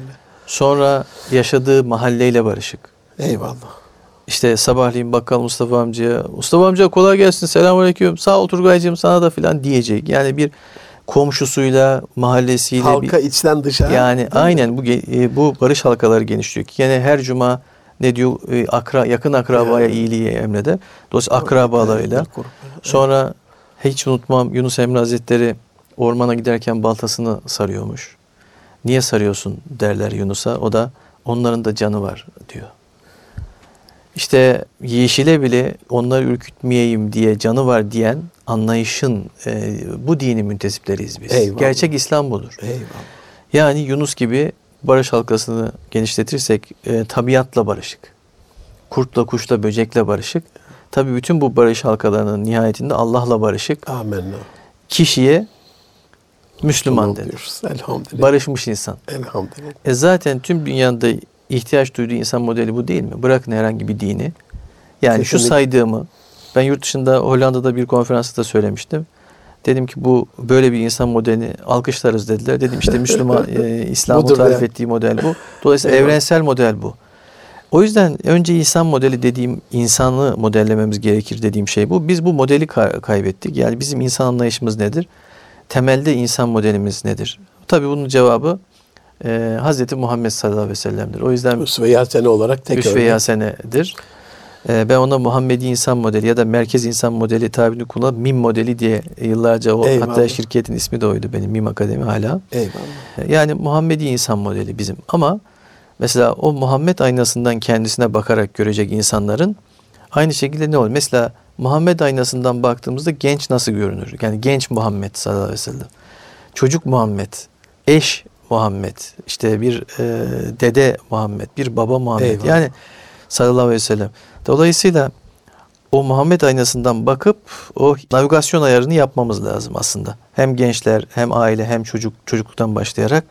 Sonra yaşadığı mahalleyle barışık. Eyvallah. İşte sabahleyin bakkal Mustafa amcaya Mustafa amca kolay gelsin selamünaleyküm sağ ol Turgaycığım sana da filan diyecek. Yani bir komşusuyla mahallesiyle Halka bir, içten dışa. yani aynen bu e, bu barış halkaları genişliyor. Yani her cuma ne diyor e, akra yakın akrabaya Yani. iyiliği emreder. Dolayısıyla akrabalarıyla. Sonra hiç unutmam Yunus Emre Hazretleri ormana giderken baltasını sarıyormuş. Niye sarıyorsun derler Yunus'a. O da onların da canı var diyor. İşte yeşile bile onları ürkütmeyeyim diye canı var diyen anlayışın e, bu dini müntesipleriyiz biz. Eyvallah. Gerçek İslam budur. Eyvallah. Yani Yunus gibi barış halkasını genişletirsek e, tabiatla barışık. Kurtla, kuşla, böcekle barışık. Tabii bütün bu barış halkalarının nihayetinde Allah'la barışık. Amenna. Kişiye Müslüman Tamam denir. Elhamdülillah. Barışmış insan. Elhamdülillah. E zaten tüm dünyada ihtiyaç duyduğu insan modeli bu değil mi? Bırakın herhangi bir dini. Yani şu Kesinlikle. saydığımı ben yurt dışında Hollanda'da bir konferansta da söylemiştim. Dedim ki bu böyle bir insan modelini alkışlarız dediler. Dedim işte Müslüman e, İslam'ın tarif ya. ettiği model bu. Dolayısıyla evrensel model bu. O yüzden önce insan modeli dediğim insanı modellememiz gerekir dediğim şey bu. Biz bu modeli ka- kaybettik. Yani bizim insan anlayışımız nedir? Temelde insan modelimiz nedir? Tabii bunun cevabı e, Hz. Muhammed sallallahu aleyhi ve sellem'dir. O yüzden Üsve-i Hasene olarak tek Üsve-i. Hasene'dir. E, ben ona Muhammedi insan modeli ya da merkez insan modeli tabirini kullanıp MIM modeli diye yıllarca o Eyvallah. hatta şirketin ismi de oydu benim MIM Akademi hala. Eyvallah. Yani Muhammedi insan modeli bizim. Ama mesela o Muhammed aynasından kendisine bakarak görecek insanların aynı şekilde ne olur? Mesela Muhammed aynasından baktığımızda genç nasıl görünür? Yani genç Muhammed sallallahu aleyhi ve sellem. Çocuk Muhammed, eş Muhammed, işte bir e, dede Muhammed, bir baba Muhammed. Eyvallah. Yani sallallahu aleyhi ve sellem. Dolayısıyla o Muhammed aynasından bakıp o navigasyon ayarını yapmamız lazım aslında. Hem gençler hem aile hem çocuk çocukluktan başlayarak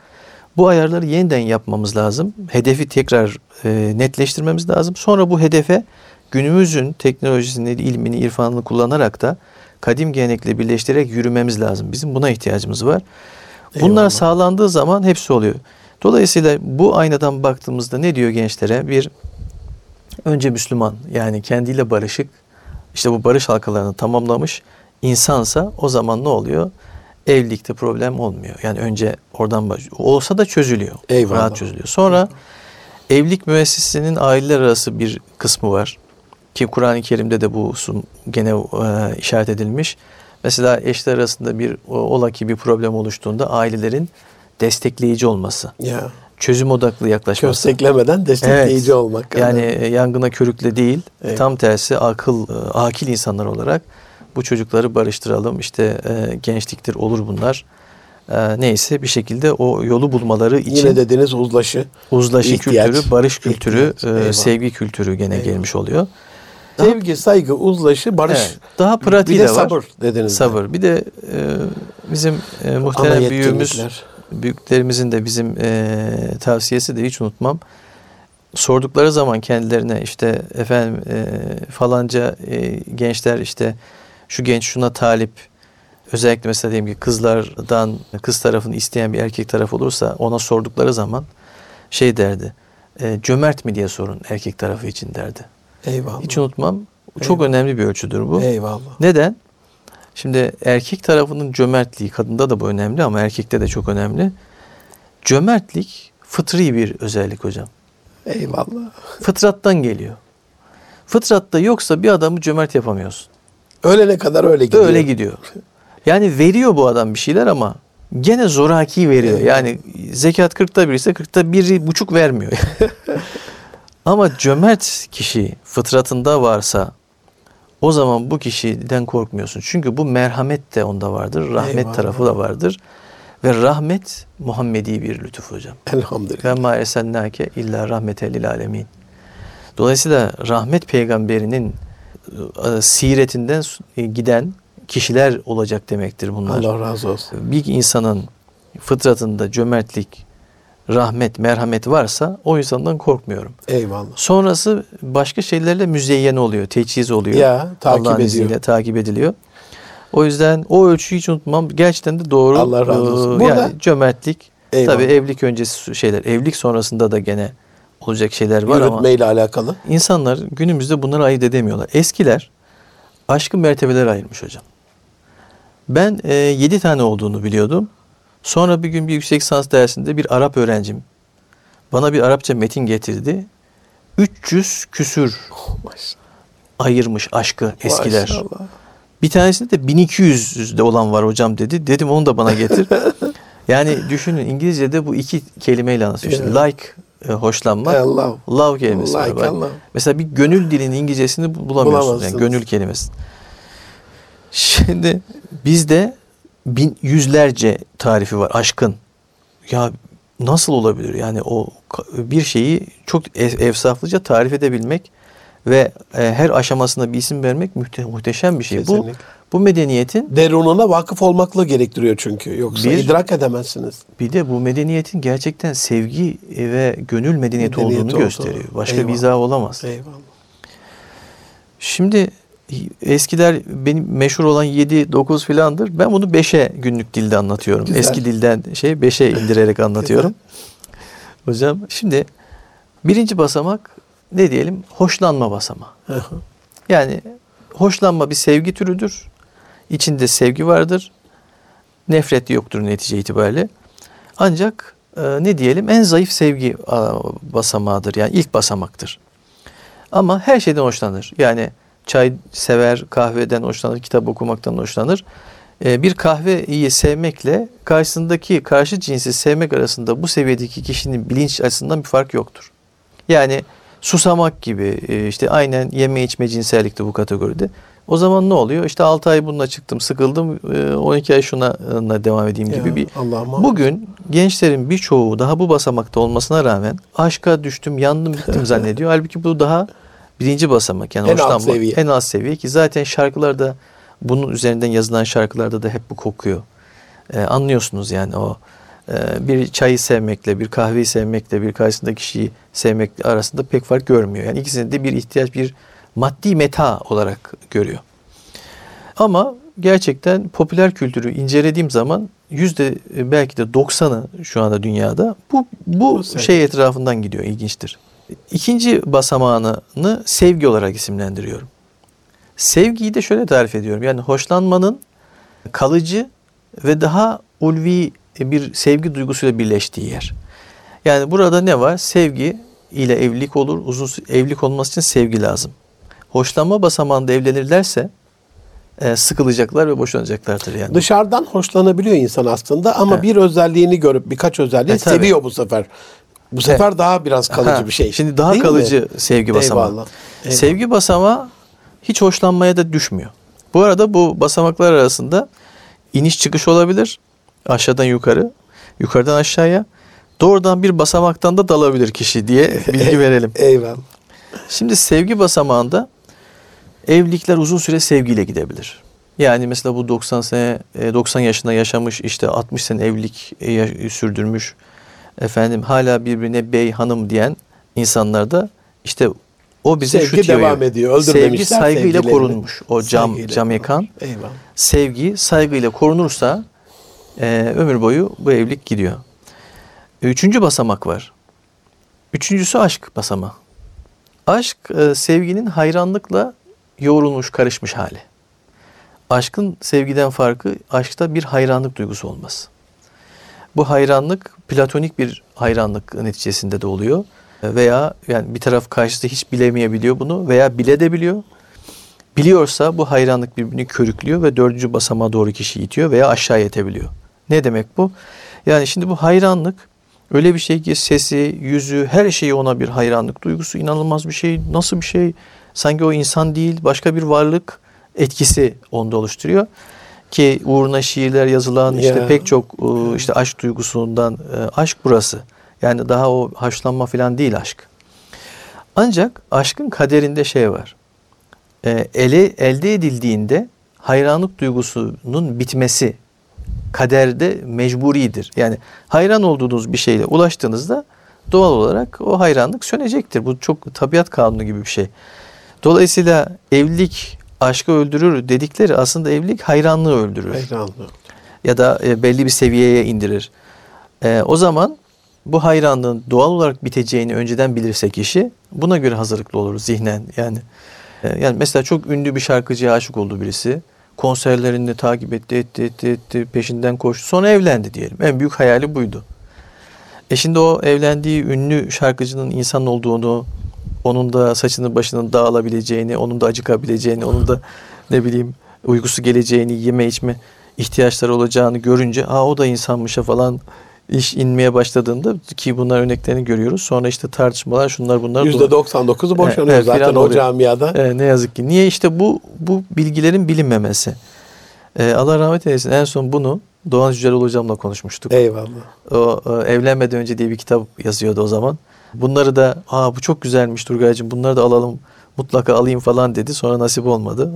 bu ayarları yeniden yapmamız lazım. Hedefi tekrar e, netleştirmemiz lazım. Sonra bu hedefe günümüzün teknolojisini, ilmini, irfanını kullanarak da kadim gelenekle birleştirerek yürümemiz lazım. Bizim buna ihtiyacımız var. Bunlar Eyvallah. sağlandığı zaman hepsi oluyor. Dolayısıyla bu aynadan baktığımızda ne diyor gençlere? Bir önce Müslüman yani kendiyle barışık işte bu barış halkalarını tamamlamış insansa o zaman ne oluyor? Evlilikte problem olmuyor. Yani önce oradan baş olsa da çözülüyor. Eyvallah. Rahat çözülüyor. Sonra evlilik müessesesinin aileler arası bir kısmı var. Ki Kur'an-ı Kerim'de de bu gene e, işaret edilmiş. Mesela eşler arasında bir ola ki bir problem oluştuğunda ailelerin destekleyici olması, Ya. çözüm odaklı yaklaşması. Kösteklemeden destekleyici Evet. olmak. Yani e, yangına körükle değil, Evet. tam tersi akıl, e, akil insanlar olarak bu çocukları barıştıralım. İşte e, gençliktir olur bunlar. E, neyse bir şekilde o yolu bulmaları için Yine dediğiniz uzlaşı. uzlaşı ihtiyaç, kültürü, barış kültürü, ihtiyaç. e, sevgi kültürü gene Eyvallah. gelmiş oluyor. Daha- Sevgi, saygı, uzlaşı, barış. Evet, daha pratiği de de var. sabır dediniz. Sabır. Bir de e, bizim e, muhterem büyüğümüz, büyüklerimizin de bizim e, tavsiyesi de hiç unutmam. Sordukları zaman kendilerine işte efendim e, falanca e, gençler işte şu genç şuna talip özellikle mesela diyelim ki kızlardan kız tarafını isteyen bir erkek taraf olursa ona sordukları zaman şey derdi. E, cömert mi diye sorun erkek tarafı için derdi. Eyvallah. Hiç unutmam. Çok Eyvallah. önemli bir ölçüdür bu. Eyvallah. Neden? Şimdi erkek tarafının cömertliği, kadında da bu önemli ama erkekte de çok önemli. Cömertlik fıtri bir özellik hocam. Eyvallah. Fıtrattan geliyor. Fıtratta yoksa bir adamı cömert yapamıyorsun. Ölene kadar öyle gidiyor. Öyle gidiyor. Yani veriyor bu adam bir şeyler ama gene zoraki veriyor. Evet. Yani zekat 40'ta bir ise 40'ta bir buçuk vermiyor. ama cömert kişi fıtratında varsa o zaman bu kişiden korkmuyorsun. Çünkü bu merhamet de onda vardır. Rahmet Eyvallah. tarafı da vardır. Ve rahmet Muhammedi bir lütuf hocam. Elhamdülillah. Ve ma ersennake illa rahmeten lil alemin. Dolayısıyla rahmet peygamberinin siretinden e, giden kişiler olacak demektir bunlar. Allah razı olsun. Bir insanın fıtratında cömertlik, rahmet, merhamet varsa o insandan korkmuyorum. Eyvallah. Sonrası başka şeylerle müzeyyen oluyor, teçhiz oluyor. Ya takip Allah'ın ediyor. izniyle takip ediliyor. O yüzden o ölçüyü hiç unutmam. Gerçekten de doğru. Allah razı olsun. Ee, Burada- yani cömertlik. Eyvallah. Tabii evlilik öncesi şeyler, evlilik sonrasında da gene olacak şeyler var ama Yürütmeyle alakalı. insanlar günümüzde bunları ayırt edemiyorlar. Eskiler aşkı mertebeler ayırmış hocam. Ben e, 7 tane olduğunu biliyordum. Sonra bir gün bir yüksek lisans dersinde bir Arap öğrencim bana bir Arapça metin getirdi. 300 küsür Maşallah. ayırmış aşkı eskiler. Maşallah. Bir tanesinde de 1200'de olan var hocam dedi. Dedim onu da bana getir. yani düşünün İngilizce'de bu iki kelimeyle anlatıyor. İşte like e, hoşlanmak, Allah. love kelimesi var. Like Bak, Allah. Mesela bir gönül dilinin İngilizcesini bu- bulamıyorsunuz. Yani gönül kelimesi. Şimdi bizde bin, yüzlerce tarifi var aşkın. Ya nasıl olabilir? Yani o bir şeyi çok efsaflıca tarif edebilmek ve e, her aşamasına bir isim vermek mühte- muhteşem bir şey. Kesinlikle. bu medeniyetin Derununa vakıf olmakla gerektiriyor çünkü. Yoksa Bir- idrak edemezsiniz. bir de bu medeniyetin gerçekten sevgi ve gönül medeniyeti, Medeniyeti olduğunu oldu. gösteriyor. Başka Eyvallah. bir izah olamaz. Eyvallah. Şimdi eskiler benim meşhur olan 7 9 filandır. Ben bunu 5'e günlük dilde anlatıyorum. Güzel. Eski dilden şey 5'e indirerek anlatıyorum. Hocam şimdi birinci basamak ne diyelim? Hoşlanma basamağı. Yani hoşlanma bir sevgi türüdür. İçinde sevgi vardır. Nefret yoktur netice itibariyle. Ancak e, ne diyelim en zayıf sevgi basamağıdır. Yani ilk basamaktır. Ama her şeyden hoşlanır. Yani çay sever, kahveden hoşlanır, kitap okumaktan hoşlanır. E, bir kahveyi sevmekle karşısındaki karşı cinsi sevmek arasında bu seviyedeki kişinin bilinç açısından bir fark yoktur. Yani susamak gibi e, işte aynen yeme içme cinsellikte bu kategoride. O zaman ne oluyor? İşte 6 ay bununla çıktım, sıkıldım. e, 12 ay şuna e, devam edeyim gibi Ya, bir Allah. Bugün gençlerin birçoğu daha bu basamakta olmasına rağmen aşka düştüm, yandım, bittim zannediyor. Halbuki bu daha birinci basamak yani En alt seviye. En alt seviye ki zaten şarkılarda bunun üzerinden yazılan şarkılarda da hep bu kokuyor. Ee, anlıyorsunuz yani o e, bir çayı sevmekle, bir kahveyi sevmekle, bir karşısındaki kişiyi sevmekle arasında pek fark görmüyor. Yani ikisini de bir ihtiyaç, bir maddi meta olarak görüyor. Ama gerçekten popüler kültürü incelediğim zaman yüzde e, belki de 90'ı şu anda dünyada bu bu sevgi. şey etrafından gidiyor. ilginçtir. İkinci basamağını sevgi olarak isimlendiriyorum. Sevgiyi de şöyle tarif ediyorum. Yani hoşlanmanın kalıcı ve daha ulvi bir sevgi duygusuyla birleştiği yer. Yani burada ne var? Sevgi ile evlilik olur. Uzun evlilik olması için sevgi lazım. Hoşlanma basamağında evlenirlerse e, sıkılacaklar ve boşanacaklardır yani. Dışarıdan hoşlanabiliyor insan aslında ama Evet. bir özelliğini görüp birkaç özelliği E, tabii. seviyor bu sefer. Bu sefer daha biraz kalıcı Ha, bir şey. Şimdi daha Değil mi? kalıcı sevgi basamağı. Eyvallah. Eyvallah. Sevgi basamağı hiç hoşlanmaya da düşmüyor. Bu arada bu basamaklar arasında iniş çıkış olabilir. Aşağıdan yukarı, yukarıdan aşağıya. Doğrudan bir basamaktan da dalabilir kişi diye bilgi verelim. Eyvallah. Şimdi sevgi basamağında evlilikler uzun süre sevgiyle gidebilir. Yani mesela bu 90 sene e, 90 yaşında yaşamış işte 60 sene evlilik e, sürdürmüş efendim hala birbirine bey hanım diyen insanlar da işte o bize Sevgi şu tüyoyu- devam ediyor. Sevgi saygıyla korunmuş. O cam cam yakan. Eyvallah. sevgi saygıyla korunursa e, ömür boyu bu evlilik gidiyor. Üçüncü basamak var. Üçüncüsü aşk basamağı. Aşk e, sevginin hayranlıkla yoğrulmuş, karışmış hali. Aşkın sevgiden farkı aşkta bir hayranlık duygusu olmaz. Bu hayranlık platonik bir hayranlık neticesinde de oluyor. Veya yani bir taraf karşısı hiç bilemeyebiliyor bunu veya bile de biliyor. Biliyorsa bu hayranlık birbirini körüklüyor ve dördüncü basamağa doğru kişi itiyor veya aşağı itebiliyor. Ne demek bu? Yani şimdi bu hayranlık öyle bir şey ki sesi, yüzü, her şeyi ona bir hayranlık duygusu inanılmaz bir şey. Nasıl bir şey? Sanki o insan değil, başka bir varlık etkisi onda oluşturuyor. Ki uğruna şiirler yazılan işte Ya. pek çok e, işte aşk duygusundan e, aşk burası. Yani daha o haşlanma falan değil aşk. Ancak aşkın kaderinde şey var. E, ele elde edildiğinde hayranlık duygusunun bitmesi kaderde mecburidir. Yani hayran olduğunuz bir şeyle ulaştığınızda doğal olarak o hayranlık sönecektir. Bu çok tabiat kanunu gibi bir şey. Dolayısıyla evlilik aşkı öldürür dedikleri aslında evlilik hayranlığı öldürür Eyvallah. ya da e, belli bir seviyeye indirir. E, o zaman bu hayranlığın doğal olarak biteceğini önceden bilirse kişi buna göre hazırlıklı olur zihnen. Yani e, yani mesela çok ünlü bir şarkıcıya aşık oldu birisi. Konserlerini takip etti, etti, etti, etti, peşinden koştu. Sonra evlendi diyelim. En büyük hayali buydu. E şimdi o evlendiği ünlü şarkıcının insan olduğunu, onun da saçını başının dağılabileceğini, onun da acıkabileceğini, onun da ne bileyim uykusu geleceğini, yeme içme ihtiyaçları olacağını görünce aa o da insanmışa falan iş inmeye başladığında ki bunlar örneklerini görüyoruz. Sonra işte tartışmalar şunlar bunlar. Yüzde 99'u boşanıyor Evet, zaten filan o camiada. E, ne yazık ki. Niye işte bu bu bilgilerin bilinmemesi. E, Allah rahmet eylesin. En son bunu Doğan Yücel hocamla konuşmuştuk. Eyvallah. O e, evlenmeden önce diye bir kitap yazıyordu o zaman. Bunları da aa bu çok güzelmiş Turgay'cığım bunları da alalım mutlaka alayım falan dedi. Sonra nasip olmadı.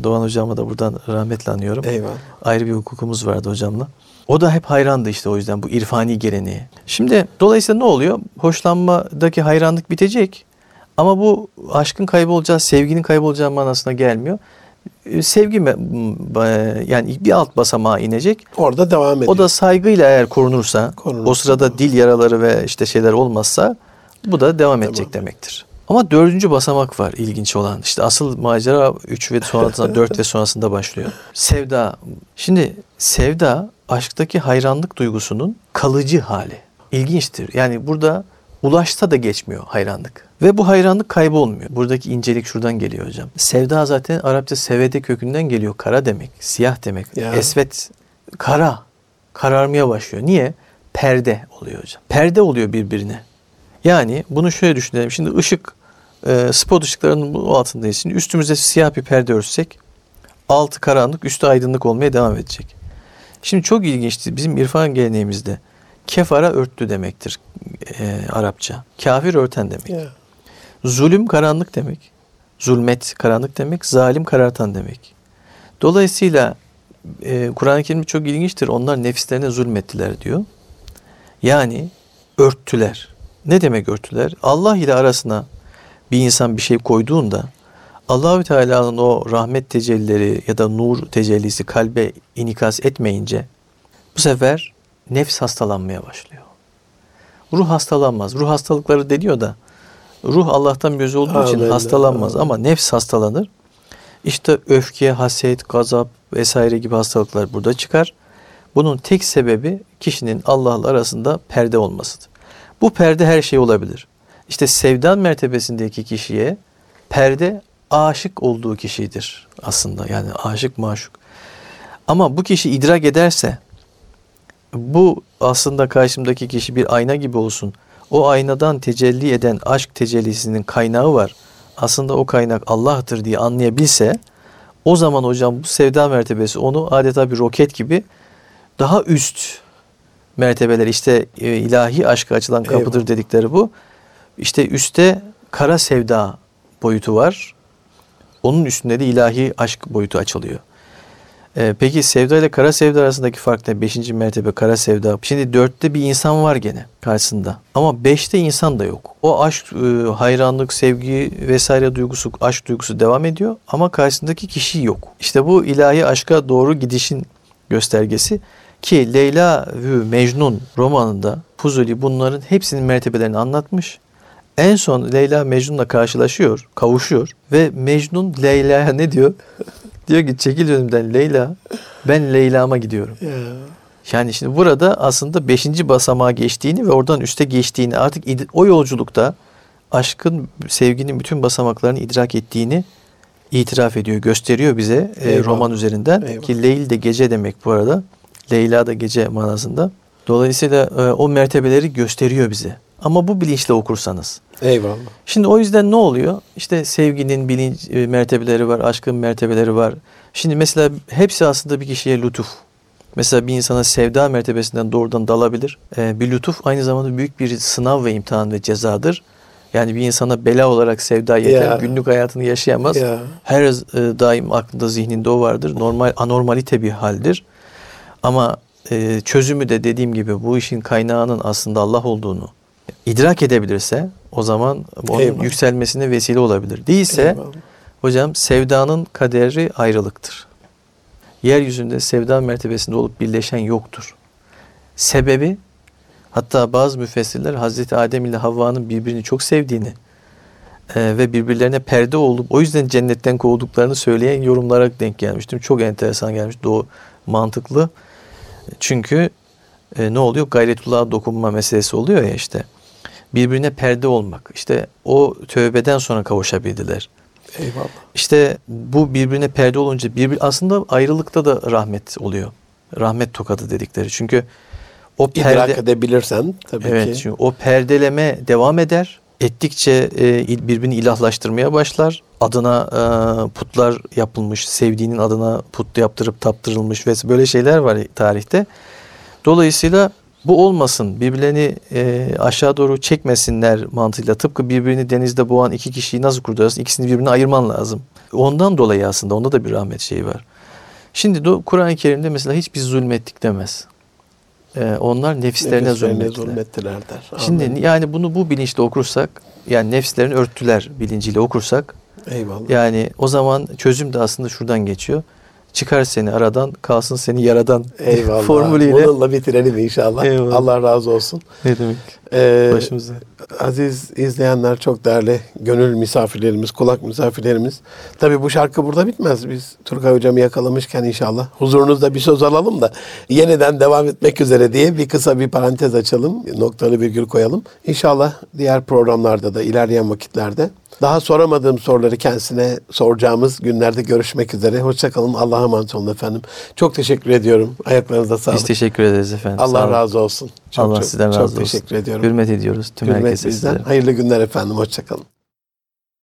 E, Doğan hocama da buradan rahmetle anıyorum. Eyvallah. Ayrı bir hukukumuz vardı hocamla. O da hep hayrandı işte o yüzden bu irfani geleneğe. Şimdi dolayısıyla ne oluyor? Hoşlanmadaki hayranlık bitecek. Ama bu aşkın kaybolacağı, sevginin kaybolacağı manasına gelmiyor. E, Sevgi mi- m- yani bir alt basamağa inecek. Orada devam ediyor. O da saygıyla eğer korunursa, Korunursa. o sırada dil yaraları ve işte şeyler olmazsa bu da devam edecek demektir. Ama dördüncü basamak var ilginç olan. İşte asıl macera 3 ve sonrasında 4 ve sonrasında başlıyor. Sevda. Şimdi sevda aşktaki hayranlık duygusunun kalıcı hali. İlginçtir. Yani burada ulaşsa da geçmiyor hayranlık. Ve bu hayranlık kaybolmuyor. Buradaki incelik şuradan geliyor hocam. Sevda zaten Arapça sevede kökünden geliyor. Kara demek, siyah demek. Ya. Esvet, kara. Kararmaya başlıyor. Niye? Perde oluyor hocam. Perde oluyor birbirine. Yani bunu şöyle düşünelim. Şimdi ışık, e, spot ışıklarının bu altındayız. Şimdi üstümüze siyah bir perde örsek, altı karanlık, üstü aydınlık olmaya devam edecek. Şimdi çok ilginçti. Bizim irfan geleneğimizde kefara örttü demektir e, Arapça. Kafir örten demek. Ya. Zulüm karanlık demek. Zulmet karanlık demek. Zalim karartan demek. Dolayısıyla e, Kur'an-ı Kerim çok ilginçtir. Onlar nefislerine zulmettiler diyor. Yani örttüler. Ne demek örttüler? Allah ile arasına bir insan bir şey koyduğunda Allahü Teala'nın o rahmet tecellileri ya da nur tecellisi kalbe inikas etmeyince bu sefer nefs hastalanmaya başlıyor. Ruh hastalanmaz. Ruh hastalıkları deniyor da ruh Allah'tan göz olduğu için Amin. hastalanmaz ama nefs hastalanır. İşte öfke, haset, gazap vesaire gibi hastalıklar burada çıkar. Bunun tek sebebi kişinin Allah'la arasında perde olmasıdır. Bu perde her şey olabilir. İşte sevdan mertebesindeki kişiye perde aşık olduğu kişidir aslında. Yani aşık maşuk. Ama bu kişi idrak ederse bu aslında karşımdaki kişi bir ayna gibi olsun. O aynadan tecelli eden aşk tecellisinin kaynağı var. Aslında o kaynak Allah'tır diye anlayabilse o zaman hocam bu sevda mertebesi onu adeta bir roket gibi daha üst mertebeler işte e, ilahi aşka açılan kapıdır Eyvallah. dedikleri bu. İşte üstte kara sevda boyutu var. Onun üstünde de ilahi aşk boyutu açılıyor. Ee, peki sevda ile kara sevda arasındaki fark ne? Beşinci mertebe kara sevda. Şimdi dörtte bir insan var gene karşısında. Ama beşte insan da yok. O aşk, e, hayranlık, sevgi vesaire duygusu, aşk duygusu devam ediyor. Ama karşısındaki kişi yok. İşte bu ilahi aşka doğru gidişin göstergesi. Ki Leyla ve Mecnun romanında Fuzuli bunların hepsinin mertebelerini anlatmış. En son Leyla Mecnun'la karşılaşıyor, kavuşuyor ve Mecnun Leyla'ya ne diyor? diyor ki çekil önümden Leyla, ben Leyla'ma gidiyorum. Ya. Yani şimdi burada aslında beşinci basamağa geçtiğini ve oradan üste geçtiğini artık o yolculukta aşkın, sevginin bütün basamaklarını idrak ettiğini itiraf ediyor, gösteriyor bize e, Eyvallah. roman üzerinden. Eyvallah. Ki Leyl de gece demek bu arada. Leyla da gece manasında. Dolayısıyla e, o mertebeleri gösteriyor bize. Ama bu bilinçle okursanız. Eyvallah. Şimdi o yüzden ne oluyor? İşte sevginin bilinç e, mertebeleri var, aşkın mertebeleri var. Şimdi mesela hepsi aslında bir kişiye lütuf. Mesela bir insana sevda mertebesinden doğrudan dalabilir. Ee, bir lütuf aynı zamanda büyük bir sınav ve imtihan ve cezadır. Yani bir insana bela olarak sevda yeter. Ya. Günlük hayatını yaşayamaz. Ya. Her e, daim aklında zihninde o vardır. Normal anormalite bir haldir. Ama e, çözümü de dediğim gibi bu işin kaynağının aslında Allah olduğunu idrak edebilirse o zaman onun Eyvallah. yükselmesine vesile olabilir. Değilse Eyvallah. hocam sevdanın kaderi ayrılıktır. Yeryüzünde sevda mertebesinde olup birleşen yoktur. Sebebi hatta bazı müfessirler Hazreti Adem ile Havva'nın birbirini çok sevdiğini e, ve birbirlerine perde olup o yüzden cennetten kovulduklarını söyleyen yorumlara denk gelmiştim. Çok enteresan gelmiş. Doğru mantıklı. Çünkü e, ne oluyor? Gayretullah'a dokunma meselesi oluyor ya işte. Birbirine perde olmak. İşte o tövbeden sonra kavuşabildiler. Eyvallah. İşte bu birbirine perde olunca birbir aslında ayrılıkta da rahmet oluyor. Rahmet tokadı dedikleri. Çünkü o İdrak perde edebilirsen tabii evet ki. çünkü o perdeleme devam eder. Ettikçe e, birbirini ilahlaştırmaya başlar. Adına e, putlar yapılmış, sevdiğinin adına put yaptırıp taptırılmış ve böyle şeyler var tarihte. Dolayısıyla bu olmasın, birbirlerini e, aşağı doğru çekmesinler mantığıyla. Tıpkı birbirini denizde boğan iki kişiyi nasıl kurtarırsın? İkisini birbirine ayırman lazım. Ondan dolayı aslında onda da bir rahmet şeyi var. Şimdi Kur'an-ı Kerim'de mesela hiç biz zulmettik demez. E, onlar nefislerine, Nefislerine zulmettiler. zulmettiler der. Şimdi yani bunu bu bilinçle okursak, yani nefslerini örttüler bilinciyle okursak, Eyvallah. yani o zaman çözüm de aslında şuradan geçiyor. Çıkar seni aradan, kalsın seni yaradan Eyvallah. formülüyle. Bununla bitirelim inşallah. Eyvallah. Allah razı olsun. Ne demek? Ee, Başımıza. Aziz izleyenler çok değerli gönül misafirlerimiz, kulak misafirlerimiz. Tabii bu şarkı burada bitmez. Biz Turgay hocamı yakalamışken inşallah huzurunuzda bir söz alalım da yeniden devam etmek üzere diye bir kısa bir parantez açalım. Noktalı virgül koyalım. İnşallah diğer programlarda da ilerleyen vakitlerde daha soramadığım soruları kendisine soracağımız günlerde görüşmek üzere. Hoşçakalın. Allah'a emanet olun efendim. Çok teşekkür ediyorum. Ayaklarınıza sağlık. Biz teşekkür ederiz efendim. Allah razı olsun. Çok, Allah çok, sizden çok razı olsun. teşekkür ediyorum. Hürmet ediyoruz tüm Hürmet herkese bizden. sizlere. Hayırlı günler efendim. Hoşçakalın.